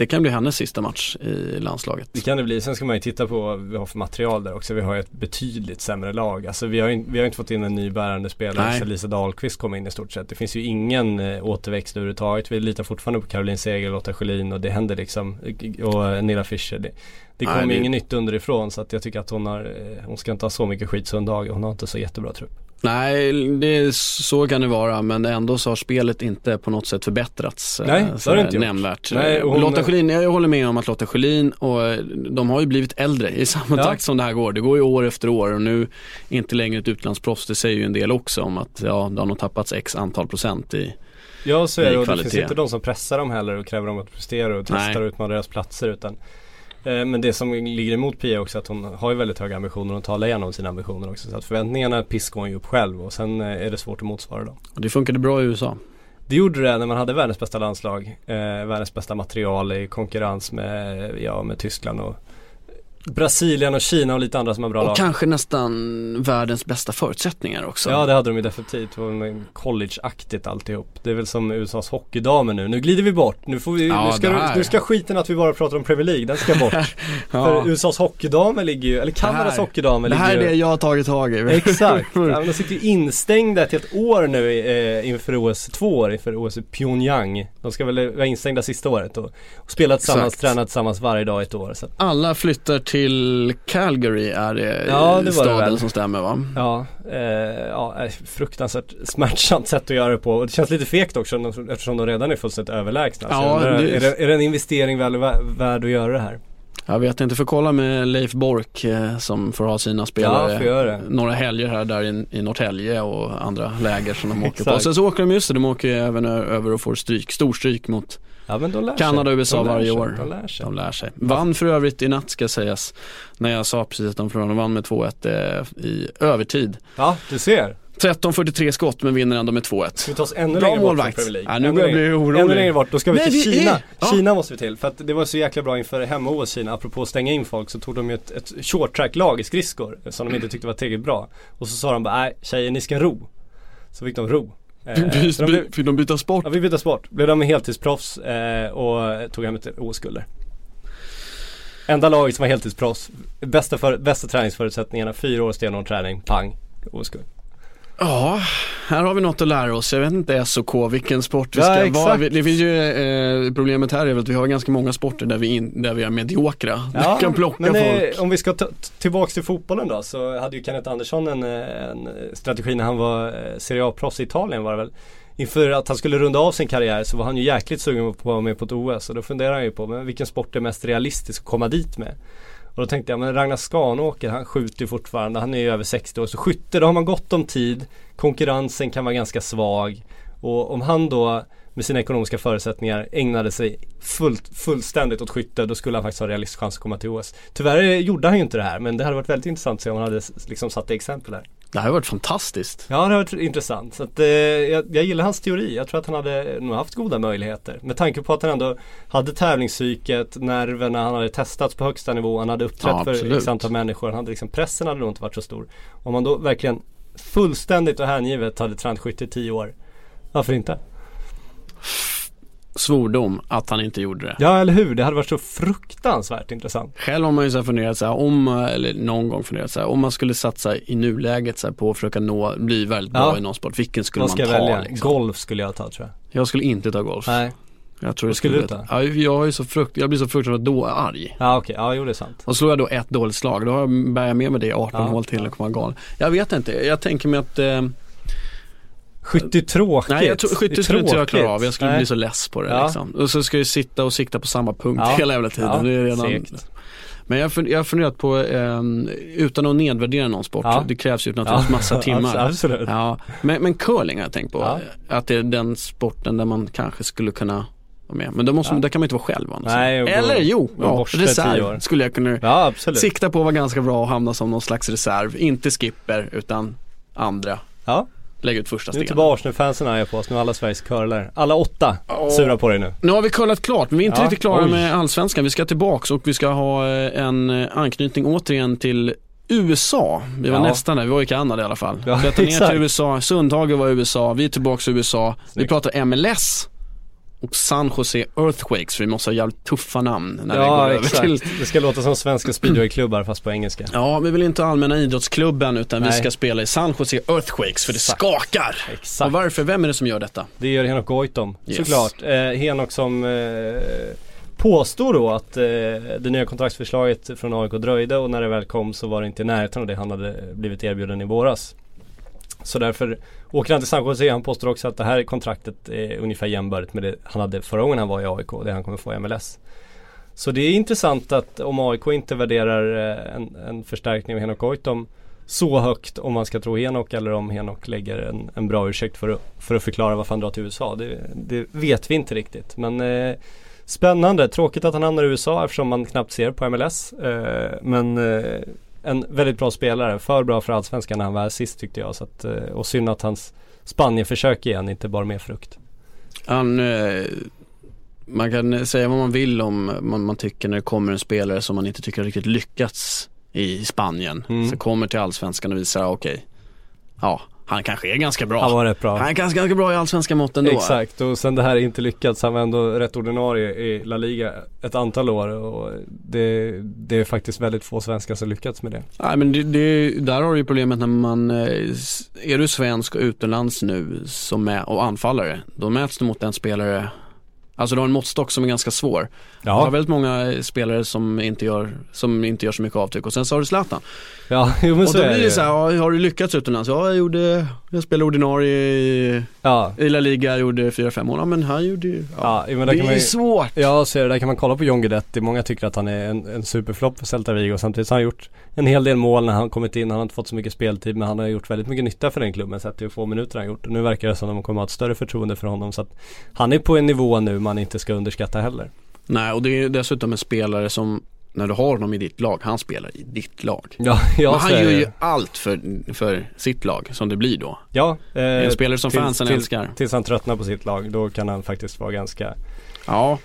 E: det kan bli hennes sista match i landslaget.
F: Det kan det bli. Sen ska man ju titta på vad vi har för material där också. Vi har ju ett betydligt sämre lag. Alltså vi har ju vi har inte fått in en ny bärande spelare sen Lisa Dahlqvist kom in i stort sett. Det finns ju ingen eh, återväxt överhuvudtaget. Vi litar fortfarande på Caroline Seger, Lotta Schelin och det händer liksom. Och Nilla Fischer. Det, det kommer
E: det-
F: ju inget nytt underifrån så att jag tycker att hon har, eh, hon ska inte ha så mycket skit Sundhage. Hon har inte så jättebra trupp.
E: Nej, det, så kan det vara men ändå så har spelet inte på något sätt förbättrats. eh,
F: Nej, det har det inte.
E: Nämnvärt.
F: Nej, hon-
E: Lotta Schelin, jag håller med om att Lotta Schelin och eh, de har ju blivit äldre i samma
F: Ja.
E: takt som det här går. Det går ju år efter år och nu inte längre ett utlandsproffs. Det säger ju en del också om att ja, de har nog tappats x antal procent i
F: Ja så är det och det finns inte de som pressar dem heller och kräver dem att prestera och testar och utmanar deras platser utan Men det som ligger emot Pia också är att hon har ju väldigt höga ambitioner och talar igenom sina ambitioner också. Så att förväntningarna piskar hon ju upp själv och sen eh, är det svårt att motsvara dem.
E: och det funkade bra i USA.
F: Det gjorde det när man hade världens bästa landslag. Eh, världens bästa material i konkurrens med, ja, med Tyskland och Brasilien och Kina och lite andra som har bra
E: Och
F: lag.
E: kanske nästan världens bästa förutsättningar också.
F: Ja det hade de ju definitivt. College-aktigt alltihop. Det är väl som USAs hockeydamer nu. Nu glider vi bort. Nu, får vi,
E: Ja,
F: nu, ska, nu ska skiten att vi bara pratar om Premier League, den ska bort.
E: Ja.
F: För USAs hockeydamer ligger ju, eller Kanadas
E: här-
F: hockeydamer
E: det här är
F: ligger
E: det
F: ju
E: jag har tagit tag i.
F: Exakt, ja, de sitter ju instängda ett helt år nu eh, inför OS, två år inför OS i Pyongyang. De ska väl vara instängda sista året och, och spela tillsammans,
E: Exakt.
F: träna tillsammans varje dag ett år. Så
E: Alla flyttar till Calgary är det,
F: Ja, det det
E: staden
F: väl.
E: som stämmer va?
F: Ja, eh, ja, fruktansvärt smärtsamt sätt att göra det på. Och det känns lite fegt också eftersom de redan är fullständigt överlägsna.
E: Ja,
F: undrar,
E: det-
F: är, det, är det en investering väl vä- värd att göra det här?
E: Jag vet inte, för kolla med Leif Bork eh, som får ha sina spelare
F: Ja, får det.
E: några helger här där i, i Norrtälje och andra läger som de åker på. Sen så åker de just det, de åker även över och får stryk, storstryk mot
F: Ja men de lär sig.
E: Kanada och USA
F: De lär
E: varje
F: sig,
E: år.
F: De lär sig.
E: De lär sig. Vann för övrigt i natt ska sägas. När jag sa precis att de förlorade, de vann med 2-1 eh, i övertid.
F: Ja, du ser.
E: 13-43 skott men vinner ändå med 2-1.
F: Ska vi ta oss ännu
E: Bra
F: längre bort från
E: målvakt.
F: Premier League?
E: Ja, nu
F: Ännu
E: börjar jag bli orolig.
F: Ännu längre bort, då ska vi
E: Nej,
F: till
E: vi är-
F: Kina.
E: ja.
F: Kina måste vi till, för att det var så jäkla bra inför hem-OS Kina. Apropå att stänga in folk så tog de ju ett, ett short track-lag i skridskor som de inte tyckte var tillräckligt bra. Och så sa de bara, nej tjejer ni ska ro. Så fick de ro. Eh,
E: By,
F: så de blev,
E: fick de byta sport?
F: ja, vi bytte sport. Blev de heltidsproffs eh, och tog hem ett OS-guld Enda laget som var heltidsproffs. Bästa, för, bästa träningsförutsättningarna, fyra år stenhård träning, pang, OS-guld.
E: Ja, här har vi något att lära oss. Jag vet inte SOK vilken sport vi
F: Ja,
E: ska
F: exakt.
E: vara. Det finns ju, eh, problemet här är väl att vi har ganska många sporter där vi, in, där vi är mediokra. vi kan plocka
F: men
E: folk.
F: Eh, om vi ska ta, t- tillbaks till fotbollen då så hade ju Kenneth Andersson en, eh, en strategi när han var eh, Serie A-proffs i Italien var det väl. Inför att han skulle runda av sin karriär så var han ju jäkligt sugen på att vara med på ett OS och då funderar han ju på men vilken sport är mest realistisk att komma dit med. Och då tänkte jag, men Ragnar Skanåker han skjuter ju fortfarande, han är ju över 60 år. Så skytte, då har man gott om tid. Konkurrensen kan vara ganska svag. Och om han då med sina ekonomiska förutsättningar ägnade sig fullt, fullständigt åt skytte då skulle han faktiskt ha realistisk chans att komma till OS. Tyvärr gjorde han ju inte det här men det hade varit väldigt intressant att se om han hade liksom satt det exempel där.
E: Det här har varit fantastiskt.
F: Ja det har varit intressant. Så att, eh, jag, jag gillar hans teori. Jag tror att han hade nog haft goda möjligheter. Med tanke på att han ändå hade tävlingspsyket, nerverna, han hade testats på högsta nivå, han hade uppträtt
E: Ja,
F: för x antal människor. Han hade liksom, pressen hade nog inte varit så stor. Om man då verkligen fullständigt och hängivet hade tränat skytte i tio år. Varför inte?
E: Svordom att han inte gjorde det.
F: Ja eller hur, det hade varit så fruktansvärt intressant.
E: Själv har man ju så funderat så här, om, eller någon gång funderat så här, om man skulle satsa i nuläget så här, på att försöka nå, bli väldigt bra
F: Ja.
E: i någon sport, vilken skulle man ta?
F: välja?
E: Liksom?
F: Golf skulle jag ta tror jag.
E: Jag skulle inte ta golf.
F: Nej.
E: Jag tror
F: Vad skulle du ta?
E: Ja, jag, är så frukt, jag blir så fruktansvärt då arg.
F: Ja okej, ja jo det är sant.
E: Och slår jag då ett dåligt slag, då bär jag med mig det i 18
F: Ja,
E: hål till och kommer vara galen. Jag vet inte, jag tänker mig att eh,
F: Skytte tråkigt.
E: Nej jag tror, skytte skulle inte jag klara av, jag skulle
F: Nej.
E: bli så less på det
F: Ja.
E: liksom. Och så ska jag sitta och sikta på samma punkt
F: Ja.
E: hela jävla tiden.
F: Ja,
E: det är redan...
F: segt.
E: Men jag, har funderat på, ehm, utan att nedvärdera någon sport,
F: Ja.
E: det krävs ju naturligtvis massa timmar.
F: Absolut.
E: Ja, men, men curling har jag tänkt på.
F: Ja.
E: Att det är den sporten där man kanske skulle kunna vara med. Men då måste,
F: Ja.
E: där kan man inte vara själv annars.
F: Nej, och
E: Eller jo, ja, reserv skulle jag kunna
F: Ja
E: sikta på att vara ganska bra och hamna som någon slags reserv. Inte skipper utan andra.
F: Ja.
E: Lägga ut första
F: Nu är inte bara Arsenal-fansen arga på oss, nu är alla Sveriges curlare. Alla åtta sura på dig nu.
E: Nu har vi kollat klart, men vi är inte
F: Ja,
E: riktigt klara
F: oj.
E: med allsvenskan. Vi ska tillbaks och vi ska ha eh, en eh, anknytning återigen till USA. Vi var
F: Ja.
E: nästan där, vi var i Kanada i alla fall.
F: Ja,
E: vi tar ner till USA, Sundhage var i USA, vi är tillbaks i USA. Vi
F: Snyggt.
E: pratar MLS och San Jose Earthquakes för vi måste ha jävligt tuffa namn när vi går
F: Ja
E: över
F: exakt.
E: till
F: Det ska låta som svenska speedwayklubbar fast på engelska.
E: Ja, vi vill inte allmänna idrottsklubben utan vi
F: Nej.
E: ska spela i San Jose Earthquakes för det
F: Exakt.
E: skakar. Och
F: Exakt.
E: varför? Vem är det som gör detta?
F: Det gör Henok Goitom
E: Yes.
F: såklart. Eh, Henok som eh, påstår då att eh, det nya kontraktsförslaget från AIK dröjde och när det väl kom så var det inte i närheten av det han hade blivit erbjuden i våras. Så därför åker han till San Jose. Han påstår också att det här kontraktet är ungefär jämbördigt med det han hade förra gången han var i AIK och det han kommer få i MLS. Så det är intressant att om AIK inte värderar eh, en, en förstärkning av Henok Goitom så högt om man ska tro Henok eller om Henok lägger en, en bra ursäkt för att, för att förklara varför han drar till USA. Det, det vet vi inte riktigt. Men eh, spännande, tråkigt att han hamnar i USA eftersom man knappt ser på MLS. Eh, men eh, en väldigt bra spelare, för bra för allsvenskan när han var sist tyckte jag. Så att, eh, och synd att hans Spanien-försök igen inte bar med frukt.
E: Han, eh, man kan säga vad man vill om man, man tycker när det kommer en spelare som man inte tycker har riktigt lyckats i Spanien.
F: Mm.
E: Så kommer till allsvenskan och visar, okej, ja, han kanske är ganska bra.
F: Han var rätt bra.
E: Han är ganska, ganska bra i allsvenska mått ändå.
F: Exakt och sen det här är inte lyckats. Han var ändå rätt ordinarie i La Liga ett antal år och det, det är faktiskt väldigt få svenskar som lyckats med det.
E: Nej men det, det, där har du ju problemet när man, eh, är du svensk och utomlands nu som är, och anfallare, då mäts du mot en spelare Alltså du har en måttstock som är ganska svår. Du har väldigt många eh, spelare som inte gör, som inte gör så mycket avtryck och sen så har du Zlatan.
F: ja jo, men
E: Och
F: så
E: då
F: är
E: blir
F: det
E: så här, ja, har du lyckats utomlands? Ja, jag gjorde, jag spelade ordinarie i,
F: Ja,
E: i La Liga, jag gjorde 4-5 år. Ja, men han gjorde ju, ja.
F: ja men
E: det
F: kan
E: är
F: man ju,
E: svårt.
F: Ja, så är det. Där kan man kolla på John Guidetti. Många tycker att han är en, en superflopp för Celta Vigo. Samtidigt har han gjort en hel del mål när han kommit in. Han har inte fått så mycket speltid men han har gjort väldigt mycket nytta för den klubben sett till hur få minuter han gjort. Och nu verkar det som att de kommer att ha ett större förtroende för honom. Så att han är på en nivå nu man inte ska underskatta heller.
E: Nej, och det är dessutom en spelare som när du har honom i ditt lag, han spelar i ditt lag.
F: Ja, ja
E: Men han gör ju allt för, för sitt lag som det blir då.
F: Ja, eh,
E: En spelare som
F: tills-
E: fansen
F: tills-
E: älskar.
F: Tills han tröttnar på sitt lag, då kan han faktiskt vara ganska
E: Ja,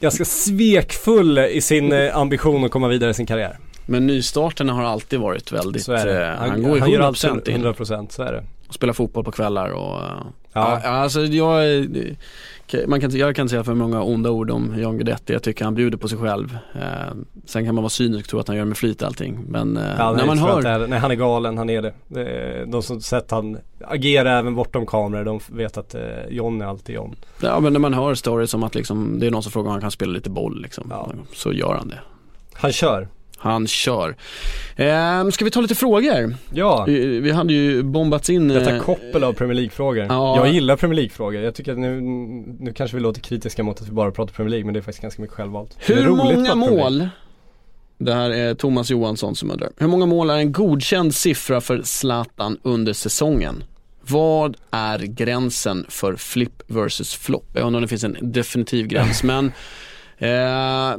F: Ganska svekfull i sin eh, ambition att komma vidare i sin karriär.
E: men nystarterna har alltid varit väldigt, eh, han, går ju
F: han gör
E: 100%
F: alltid
E: in
F: 100% så är det.
E: och spelar fotboll på kvällar och eh,
F: Ja.
E: Alltså jag, man kan, jag kan säga för många onda ord om John Guidetti. Jag tycker han bjuder på sig själv. Eh, sen kan man vara cynisk och tro att han gör med flit allting. Men eh,
F: Ja,
E: när man hör,
F: heller. Nej han är galen, han är det. är, de som sett han agera även bortom kameror, de vet att eh, John är alltid John.
E: ja, men när man hör stories om att liksom, det är någon som frågar om han kan spela lite boll liksom,
F: Ja.
E: så gör han det.
F: Han kör.
E: Han kör. Eh, ska vi ta lite frågor?
F: Ja,
E: Vi, vi hade ju bombats in
F: detta
E: eh,
F: koppel av Premier League-frågor.
E: Ja.
F: Jag gillar Premier League-frågor. Jag tycker att nu, nu kanske vi låter kritiska mot att vi bara pratar Premier League, men det är faktiskt ganska mycket självvalt.
E: Hur många mål, det här är Thomas Johansson som undrar, hur många mål är en godkänd siffra för Zlatan under säsongen? Vad är gränsen för flip versus flop? Jag undrar om det finns en definitiv gräns men eh,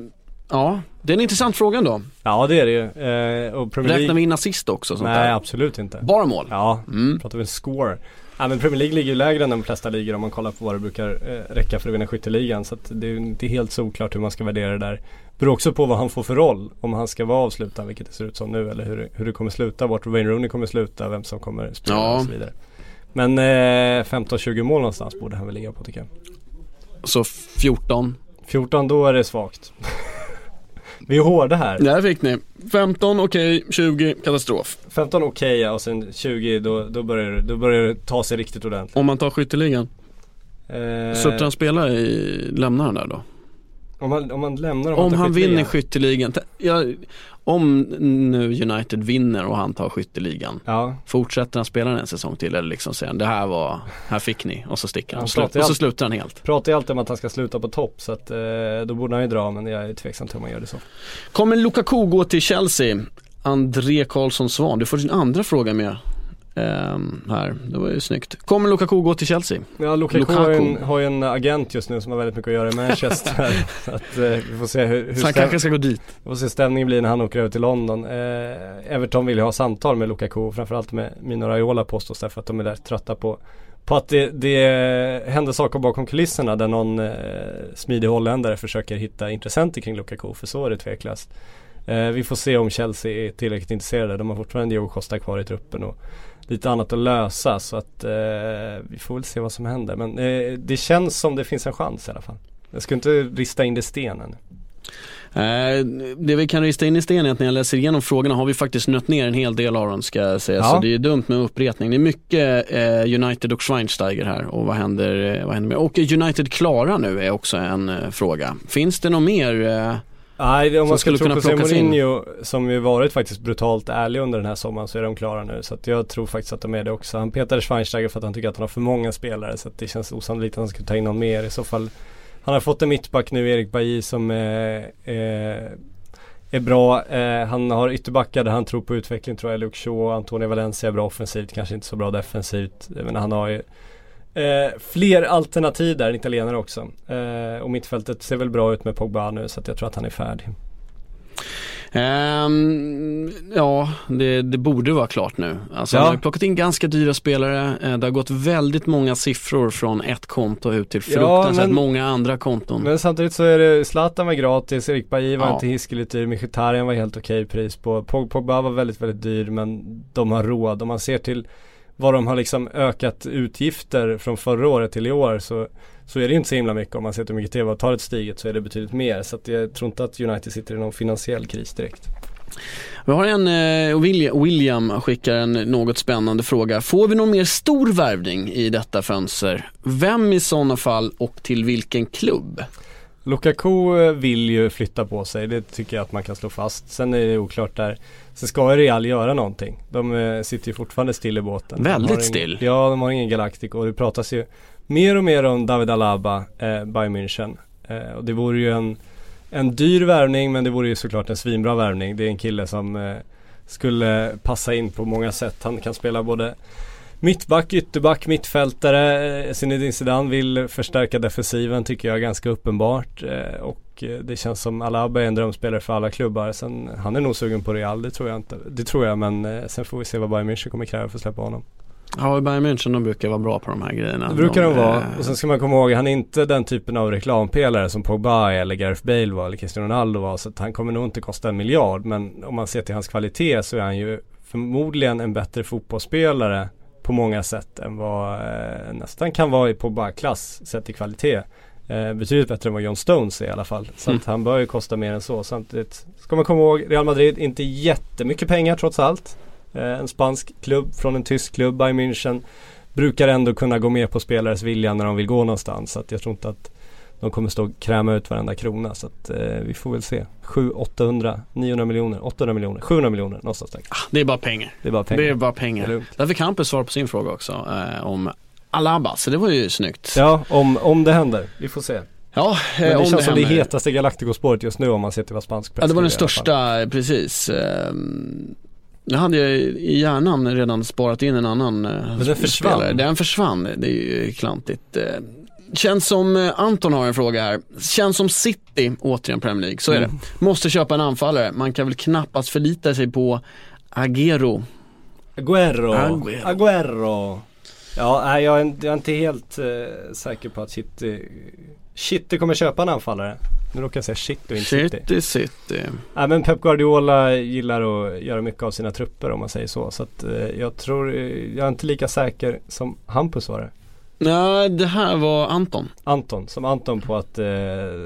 E: Ja, det är en intressant fråga då.
F: Ja det är det ju. Eh, och Premier
E: Räknar
F: League...
E: vi in assist också? Sånt
F: Nej
E: där?
F: absolut inte.
E: Bara mål?
F: Ja,
E: Mm.
F: pratar vi en score. Ja men Premier League ligger ju lägre än de flesta ligor om man kollar på vad det brukar eh, räcka för att vinna skytteligan. Så att det är ju inte helt såklart hur man ska värdera det där. Beror också på vad han får för roll. Om han ska vara avslutad, vilket det ser ut som nu. Eller hur, hur det kommer sluta, vart Wayne Rooney kommer sluta, vem som kommer spela
E: Ja.
F: och så vidare. Men eh, 15-20 mål någonstans borde han väl ligga på tycker jag.
E: Så 14?
F: 14 då är det svagt. Vi är hårda här.
E: Där fick ni. 15 okej, 20 katastrof.
F: 15 okej ja, och sen 20 då, då, börjar, det- då börjar det ta sig riktigt ordentligt.
E: Om man tar skytteligan.
F: Eh,
E: Sutran spelar i, lämnar han där då?
F: Om, man, om man lämnar
E: Om han vinner skytteligan. Ja, om nu United vinner och han tar skytteligan.
F: Ja,
E: Fortsätter han spela en säsong till eller liksom säger han det här var, här fick ni och så sticker han.
F: Han
E: Och, så
F: allt-
E: slutar han helt.
F: pratar ju alltid om att han ska sluta på topp så att eh, då borde han ju dra men jag är tveksam till om han gör det så.
E: Kommer Lukaku gå till Chelsea? André Karlsson Svan, du får din andra fråga med ehm, här. Det var ju snyggt. Kommer Lukaku gå till Chelsea?
F: Ja, Lukaku,
E: Lukaku.
F: Har, ju en, har ju en agent just nu som har väldigt mycket att göra i Manchester. att eh, vi får se hur, hur,
E: Så han kanske ska gå dit.
F: vi får se stämningen blir när han åker över till London. Eh, Everton vill ju ha samtal med Lukaku, framförallt med Mino Raiola påstås därför att de är där trötta på på att det, det händer saker bakom kulisserna där någon eh, smidig holländare försöker hitta intressenter kring Lukaku, för så är det tveklöst. Eh, vi får se om Chelsea är tillräckligt intresserade. De har fortfarande Diogo Costa kvar i truppen och lite annat att lösa så att eh, vi får väl se vad som händer. Men eh, det känns som det finns en chans i alla fall. Jag ska inte rista in det i stenen.
E: Eh, det vi kan rista in i sten är att när jag läser igenom frågorna har vi faktiskt nött ner en hel del av dem ska jag säga.
F: Ja.
E: Så det är dumt med upprepning. Det är mycket eh, United och Schweinsteiger här och vad händer, eh, vad händer med? Och United klara nu är också en fråga. Finns det något mer?
F: Nej, om man
E: skulle
F: tro
E: kunna
F: José
E: in.
F: Som ju varit faktiskt brutalt ärlig under den här sommaren så är de klara nu. Så jag tror faktiskt att de är det också. Han petade Schweinsteiger för att han tycker att han har för många spelare så att det känns osannolikt att han skulle ta in någon mer. I så fall Han har fått en mittback nu, Erik Bailly som eh, eh, är bra. Eh, han har ytterbackar där han tror på utveckling tror jag. Luke Shaw, Antonio Valencia är bra offensivt, kanske inte så bra defensivt. Men han har ju eh, fler alternativ där, en italienare också. Eh, och mittfältet ser väl bra ut med Pogba nu så jag tror att han är färdig.
E: Ehm, ja, det, det borde vara klart nu. Alltså
F: Ja.
E: han har plockat in ganska dyra spelare. Eh, Det har gått väldigt många siffror från ett konto ut till
F: Ja,
E: fruktansvärt
F: men-
E: många andra konton.
F: Men samtidigt så är det, Zlatan var gratis, Erik Bailly var
E: Ja.
F: inte hiskeligt dyr, Mkhitaryan var helt okej pris på. Pog- Pogba var väldigt, väldigt dyr men de har råd. Om man ser till vad de har liksom ökat utgifter från förra året till i år så, så är det inte så himla mycket. Om man ser till hur mycket tv-avtalet stigit så är det betydligt mer. Så jag tror inte att United sitter i någon finansiell kris direkt.
E: Vi har en, eh, William, William skickar en något spännande fråga. Får vi någon mer stor värvning i detta fönster? Vem i sådana fall och till vilken klubb?
F: Lukaku eh, vill ju flytta på sig, det tycker jag att man kan slå fast. Sen är det oklart där. Sen ska Real göra någonting. De eh, sitter ju fortfarande still i båten.
E: Väldigt still.
F: Ja, de har ingen Galactic och det pratas ju mer och mer om David Alaba, eh, Bayern München. Eh, och det vore ju en, en dyr värvning men det vore ju såklart en svinbra värvning. Det är en kille som eh, skulle passa in på många sätt. Han kan spela både Mittback, ytterback, mittfältare. Eh, Zinedine Zidane vill förstärka defensiven tycker jag ganska uppenbart. Eh, och eh, det känns som Alaba är en drömspelare för alla klubbar. Sen, han är nog sugen på Real, det tror jag inte. Det tror jag men sen får vi se vad Bayern München kommer kräva för att släppa honom.
E: Ja, Bayern München de brukar vara bra på de här grejerna.
F: Det brukar de vara.
E: eh,
F: Och sen ska man komma ihåg, han är inte den typen av reklampelare som Pogba eller Gareth Bale var eller Cristiano Ronaldo var. Så han kommer nog inte kosta en miljard. Men om man ser till hans kvalitet så är han ju förmodligen en bättre fotbollsspelare på många sätt än vad eh, nästan kan vara i Pogba-klass sett till kvalitet. Eh, betydligt bättre än vad John Stones är i alla fall. Så
E: Mm.
F: att han bör ju kosta mer än så. Samtidigt ska man komma ihåg, Real Madrid, inte jättemycket pengar trots allt. Eh, en spansk klubb från en tysk klubb, Bayern München brukar ändå kunna gå med på spelares vilja när de vill gå någonstans. Så att jag tror inte att de kommer stå och kräma ut varenda krona. Så att eh, vi får väl se. 7, 800, 900 miljoner, 800 miljoner, 700 miljoner någonstans där.
E: Det är bara pengar.
F: Det är bara pengar.
E: Det är bara
F: Det är
E: pengar. Där fick Hampus svar på sin fråga också eh, om Alaba, så det var ju snyggt.
F: Ja, om, om det händer. Vi får se.
E: Ja,
F: Men
E: eh,
F: det
E: om
F: känns som det hetaste Galactico-spåret just nu om man ser till vad spansk press
E: Ja, det var den största, precis. Ehm, Jag hade ju i hjärnan redan sparat in en annan eh,
F: den försvann.
E: spelare. Den försvann, det är ju klantigt. Känns som, eh, Anton har en fråga här. Känns som City, återigen Premier League, så är
F: Mm.
E: det. Måste köpa en anfallare. Man kan väl knappast förlita sig på Agero.
F: Aguero.
E: Aguero.
F: Aguero. Ja, nej, jag, är, jag är inte helt eh, säker på att City City kommer köpa en anfallare. Nu råkar jag säga shit och inte City.
E: City, City.
F: Nej men Pep Guardiola gillar att göra mycket av sina trupper om man säger så. Så att eh, jag tror, jag är inte lika säker som Hampus var det.
E: Nej, det här var Anton.
F: Anton, som Anton på att eh,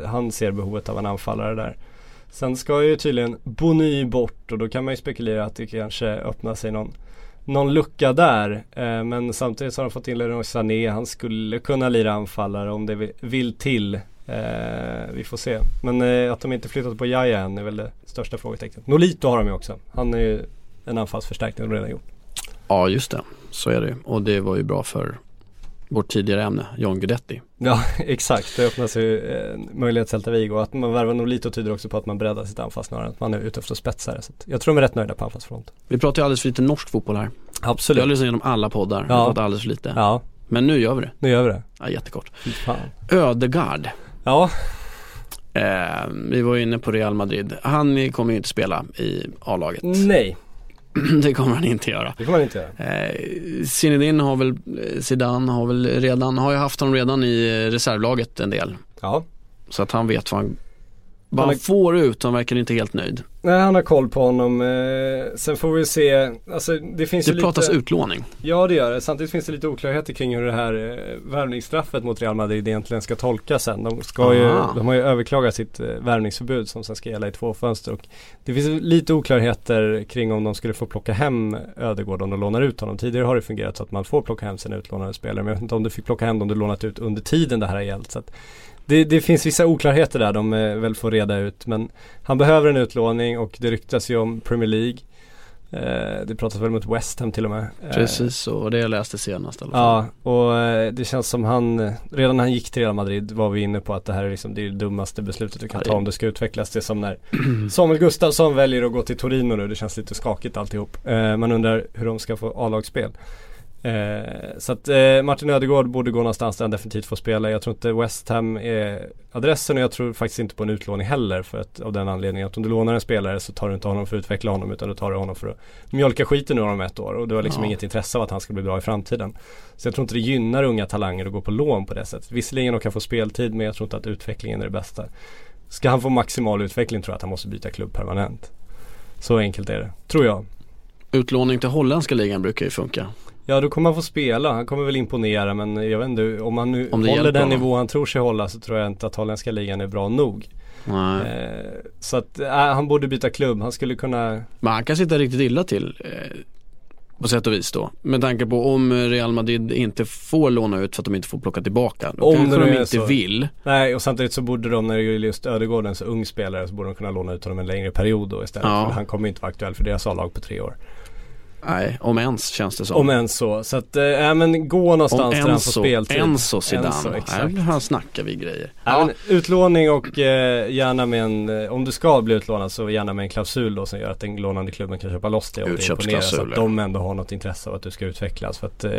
F: han ser behovet av en anfallare där. Sen ska ju tydligen Bony bort och då kan man ju spekulera att det kanske öppnar sig någon, någon lucka där. Eh, men samtidigt så har de fått in Leroy Sané, han skulle kunna lira anfallare om det vill, vill till. Eh, vi får se. Men eh, att de inte flyttat på Jaja än är väl det största frågetecknet. Nolito har de ju också. Han är ju en anfallsförstärkning de redan gjort.
E: Ja, just det. Så är det Och det var ju bra för vårt tidigare ämne, John Guidetti.
F: Ja exakt, det öppnas ju eh, en möjlighet Celta Vigo. Att man värvar Nolito tyder också på att man breddar sitt anfall snarare än att man är ute efter spetsare. Så jag tror de är rätt nöjda på anfallsfronten.
E: Vi pratar ju alldeles för lite norsk fotboll här. Jag har
F: Absolut.
E: lyssnat igenom alla poddar,
F: Ja.
E: jag alldeles för lite.
F: Ja,
E: Men nu gör vi det.
F: nu gör vi det.
E: Ja, jättekort.
F: Fan.
E: Ödegard.
F: Ja,
E: Eh, vi var ju inne på Real Madrid. Han kommer ju inte spela i A-laget.
F: nej
E: det kommer han inte göra.
F: det får man inte göra.
E: Eh, Zinedine har väl, eh, Zidane har väl redan, har ju haft honom redan i eh, reservlaget en del.
F: Ja,
E: Så att han vet vad han, vad
F: Han
E: han får ut. Han verkar inte helt nöjd.
F: nej han har koll på honom. Eh, sen får vi se, alltså det finns ju
E: Det pratas
F: lite
E: utlåning.
F: Ja det gör det. Samtidigt finns det lite oklarheter kring hur det här eh, värvningsstraffet mot Real Madrid egentligen ska tolkas sen. De, ska ju, de har ju överklagat sitt eh, värvningsförbud som sen ska gälla i två fönster. Och det finns lite oklarheter kring om de skulle få plocka hem Ödegård om de lånar ut honom. Tidigare har det fungerat så att man får plocka hem sina utlånade spelare. Men jag vet inte om du fick plocka hem dem du lånat ut under tiden det här har gällt. Så att det, det finns vissa oklarheter där de eh, väl får reda ut. Men han behöver en utlåning och det ryktas ju om Premier League. Eh, det pratas väl mot West Ham till och med. Eh,
E: Precis, och det jag läste senast i alla fall.
F: Ja, och det känns som han, redan när han gick till Real Madrid var vi inne på att det här är liksom det, är det dummaste beslutet du kan ta om det ska utvecklas. Det är som när Samuel Gustafsson väljer att gå till Torino nu, det känns lite skakigt alltihop. Eh, man undrar hur de ska få A-lagsspel. Eh, så att eh, Martin Ödegård borde gå någonstans där han definitivt får spela. Jag tror inte West Ham är adressen och jag tror faktiskt inte på en utlåning heller för att av den anledningen att om du lånar en spelare så tar du inte honom för att utveckla honom utan du tar honom för att mjölka skiten ur honom ett år och du har liksom
E: Ja.
F: inget intresse av att han ska bli bra i framtiden. Så jag tror inte det gynnar unga talanger att gå på lån på det sättet. Visserligen de kan få speltid men jag tror inte att utvecklingen är det bästa. Ska han få maximal utveckling tror jag att han måste byta klubb permanent. Så enkelt är det, tror jag.
E: Utlåning till holländska ligan brukar ju funka.
F: Ja då kommer han få spela, han kommer väl imponera men jag vet inte om han nu
E: Om
F: håller den nivå han tror sig hålla så tror jag inte att holländska ligan är bra nog.
E: Nej.
F: Eh, så att äh, han borde byta klubb, han skulle kunna
E: Men han kan sitta riktigt illa till. Eh, på sätt och vis då. Med tanke på om Real Madrid inte får låna ut för att de inte får plocka tillbaka. Då
F: Om
E: kanske de inte
F: så.
E: vill.
F: Nej och samtidigt så borde de när det gäller just Ödegård en så ung spelare så borde de kunna låna ut honom en längre period då istället.
E: Ja.
F: För han kommer inte vara aktuell för deras A-lag på tre år.
E: Nej, om ens känns det som.
F: Om ens så. Så att, äh, men gå någonstans
E: Om
F: där han får speltid.
E: Enzo Zidane.
F: Enzo, exakt.
E: Nej, här snackar vi grejer.
F: Ja. men utlåning och eh, gärna med en, eh, om du ska bli utlånad så gärna med en klausul då som gör att den lånande klubben kan köpa loss det om det imponerar. Så att de ändå har något intresse av att du ska utvecklas. För att eh,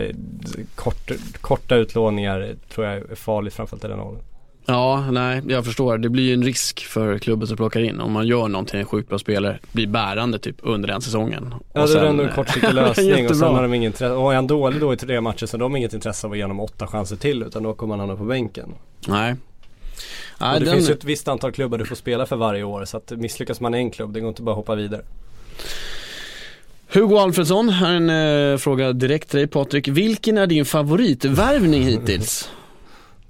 F: kort, korta utlåningar tror jag är farligt framförallt i den åldern.
E: Ja, nej, jag förstår. Det blir ju en risk för klubben som plockar in. Om man gör någonting, en sjukt bra spelare, blir bärande typ under den säsongen.
F: Ja
E: Och
F: det är
E: sen,
F: ändå en
E: eh,
F: kortsiktig lösning och sen har de ingen intresse, och är han dålig då i tre matcher så har de inget intresse av att ge honom åtta chanser till utan då kommer han hamna på bänken.
E: Nej.
F: och
E: Nej,
F: det
E: den,
F: finns ju ett visst antal klubbar du får spela för varje år så att misslyckas man i en klubb, det går inte bara att hoppa vidare.
E: Hugo Alfredsson, här är en eh, fråga direkt till dig Patrik. Vilken är din favoritvärvning hittills?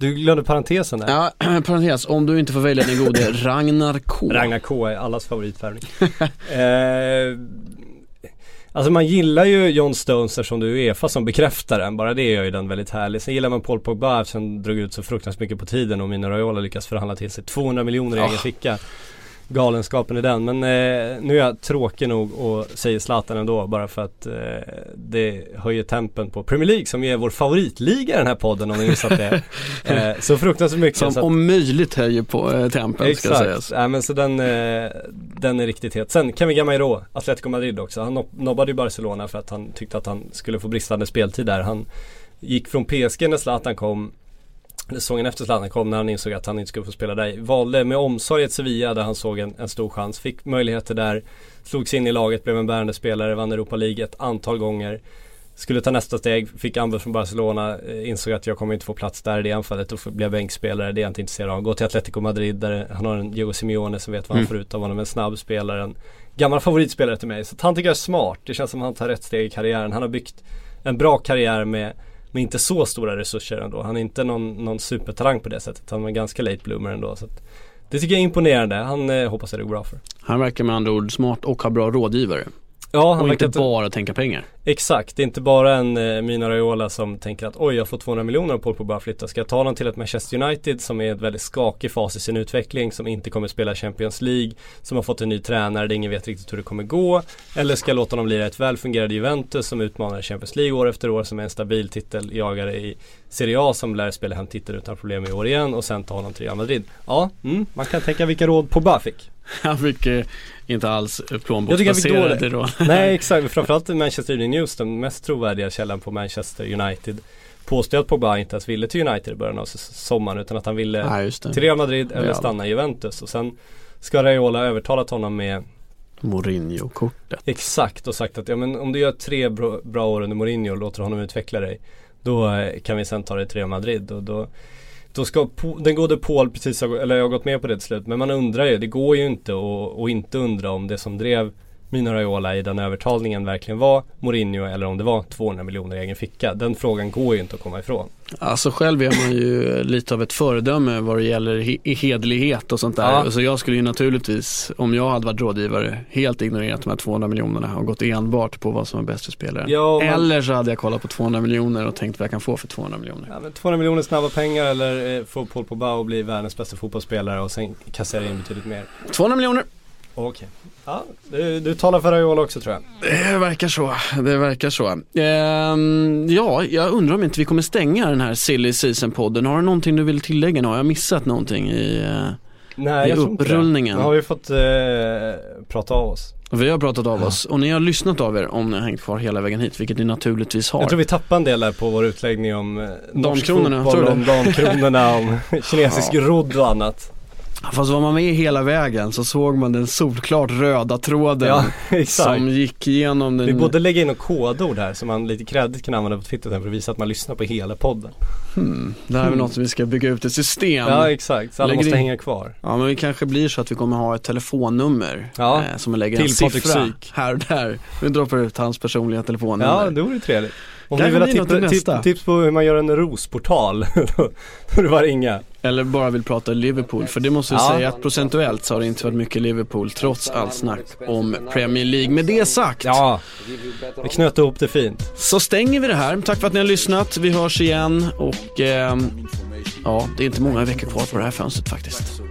F: Du glömde parentesen där.
E: ja, parentes, om du inte får välja den gode Ragnar K.
F: Ragnar K är allas favoritvärvning. eh, alltså man gillar ju John Stones eftersom du är Uefa som bekräftar den. Bara det gör ju den väldigt härlig. Sen gillar man Paul Pogba eftersom han drog ut så fruktansvärt mycket på tiden och Mino Raiola lyckas förhandla till sig 200 miljoner i
E: Ja.
F: egen ficka. Galenskapen i den. Men eh, nu är jag tråkig nog och säger Zlatan ändå bara för att eh, det höjer tempen på Premier League som ju är vår favoritliga i den här podden om ni missat det. eh, så fruktansvärt mycket.
E: Som
F: att-
E: om möjligt höjer på eh, tempen ska
F: Exakt,
E: sägas.
F: Nej, men så den, eh, den är riktigt het. Sen Kevin Gamairo, Atletico Madrid också. Han nob- nobbade ju Barcelona för att han tyckte att han skulle få bristande speltid där. Han gick från PSG när Zlatan kom Säsongen efter Zlatan kom när han insåg att han inte skulle få spela där. Valde med omsorg ett Sevilla där han såg en, en stor chans. Fick möjligheter där. Slog sig in i laget, blev en bärande spelare, vann Europa League ett antal gånger. Skulle ta nästa steg, fick anbud från Barcelona, eh, insåg att jag kommer inte få plats där i det anfallet och blev bänkspelare, det är jag inte intresserad av. Gå till Atletico Madrid där han har en Diego Simeone som vet vad han
E: Mm.
F: får ut av honom, en snabb spelare, en gammal favoritspelare till mig. Så han tycker jag är smart, det känns som att han tar rätt steg i karriären. Han har byggt en bra karriär med, med inte så stora resurser ändå. Han är inte någon, någon supertalang på det sättet, han är ganska late bloomer ändå. Så att, det tycker jag är imponerande, han eh, hoppas jag det går bra för.
E: Han verkar med andra ord smart och har bra rådgivare.
F: Ja, han
E: och inte bara tänka pengar.
F: Exakt, det är inte bara en eh, Mina Raiola som tänker att oj jag får 200 miljoner och Paul Pogba flyttar. Ska jag ta honom till ett Manchester United som är i ett väldigt skakig fas i sin utveckling, som inte kommer spela Champions League, som har fått en ny tränare där ingen vet riktigt hur det kommer gå. Eller ska jag låta honom lira ett välfungerande Juventus som utmanar Champions League år efter år, som är en stabil titeljagare i Serie A som lär spela hem titeln utan problem i år igen och sen ta honom till Real Madrid. Ja, mm, man kan tänka vilka råd Pogba fick.
E: Han fick eh, inte alls plånboksbaserade råd.
F: Nej exakt, framförallt Manchester Evening News, den mest trovärdiga källan på Manchester United Påstår att Pogba inte ens ville till United i början av sommaren utan att han ville
E: Nej,
F: till. Real Madrid eller
E: Real.
F: stanna i Juventus och sen ska Raiola övertalat honom med
E: Mourinho-kortet.
F: exakt och sagt att ja men om du gör tre bra, bra år under Mourinho och låter honom utveckla dig Då eh, kan vi sen ta dig till Real Madrid och då då ska Po- den gode Paul precis ha, eller jag har gått med på det till slut men man undrar ju, det går ju inte att att inte undra om det som drev Mino Raiola i den övertalningen verkligen var Mourinho eller om det var 200 miljoner i egen ficka. Den frågan går ju inte att komma ifrån.
E: Alltså själv är man ju lite av ett föredöme vad det gäller he- hederlighet och sånt där.
F: Ja.
E: Så jag skulle ju naturligtvis, om jag hade varit rådgivare, helt ignorerat de här 200 miljonerna och gått enbart på vad som är bäst för spelaren.
F: Ja, man-
E: Eller så hade jag kollat på 200 miljoner och tänkt vad jag kan få för 200 miljoner.
F: Ja, men 200 miljoner snabba pengar eller eh, få Paul Pogba att bli världens bästa fotbollsspelare och sen kassera in betydligt mer.
E: 200 miljoner,
F: Okej. Ja, du, du talar för Raiola också tror jag.
E: det verkar så. Det verkar så. Ehm, ja, jag undrar om inte vi kommer stänga den här Silly Season-podden. Har du någonting du vill tillägga? Har jag missat någonting i... eh,
F: Nej,
E: I
F: jag
E: upprullningen.
F: Nu har vi fått eh, prata av oss.
E: Vi har pratat av oss och ni har lyssnat av er om ni har hängt kvar hela vägen hit, vilket ni naturligtvis har.
F: Jag tror vi tappade en del där på vår utläggning om eh, norsk
E: Damkronorna,
F: fotboll,
E: tror du
F: om damkronorna, om kinesisk rodd och annat.
E: Fast var man med hela vägen så såg man den solklart röda tråden
F: Ja,
E: som gick igenom den.
F: Vi borde lägga in något kodord här som man lite kreddigt kan använda på Twitter för att visa att man lyssnar på hela podden.
E: Hmm, det här är väl något som vi ska bygga ut ett system.
F: Ja exakt, så alla
E: Lägger
F: måste
E: in-
F: hänga kvar.
E: Ja men det kanske blir så att vi kommer ha ett telefonnummer
F: Ja,
E: eh, som lägger en
F: till Patrik
E: siffra
F: Syk.
E: här och där. Vi droppar ut hans personliga telefonnummer.
F: Ja, det vore trevligt. Om ni vill ha
E: något till
F: tips, på hur man gör en rosportal, då får du bara ringa.
E: Eller bara vill prata Liverpool, för det måste vi
F: Ja.
E: säga att procentuellt så har det inte varit mycket Liverpool trots allt snack om Premier League. Med det sagt
F: Ja, vi knöt ihop det fint.
E: så stänger vi det här. Tack för att ni har lyssnat. Vi hörs igen och
B: Information.
E: ja, det är inte många veckor kvar på det här fönstret faktiskt.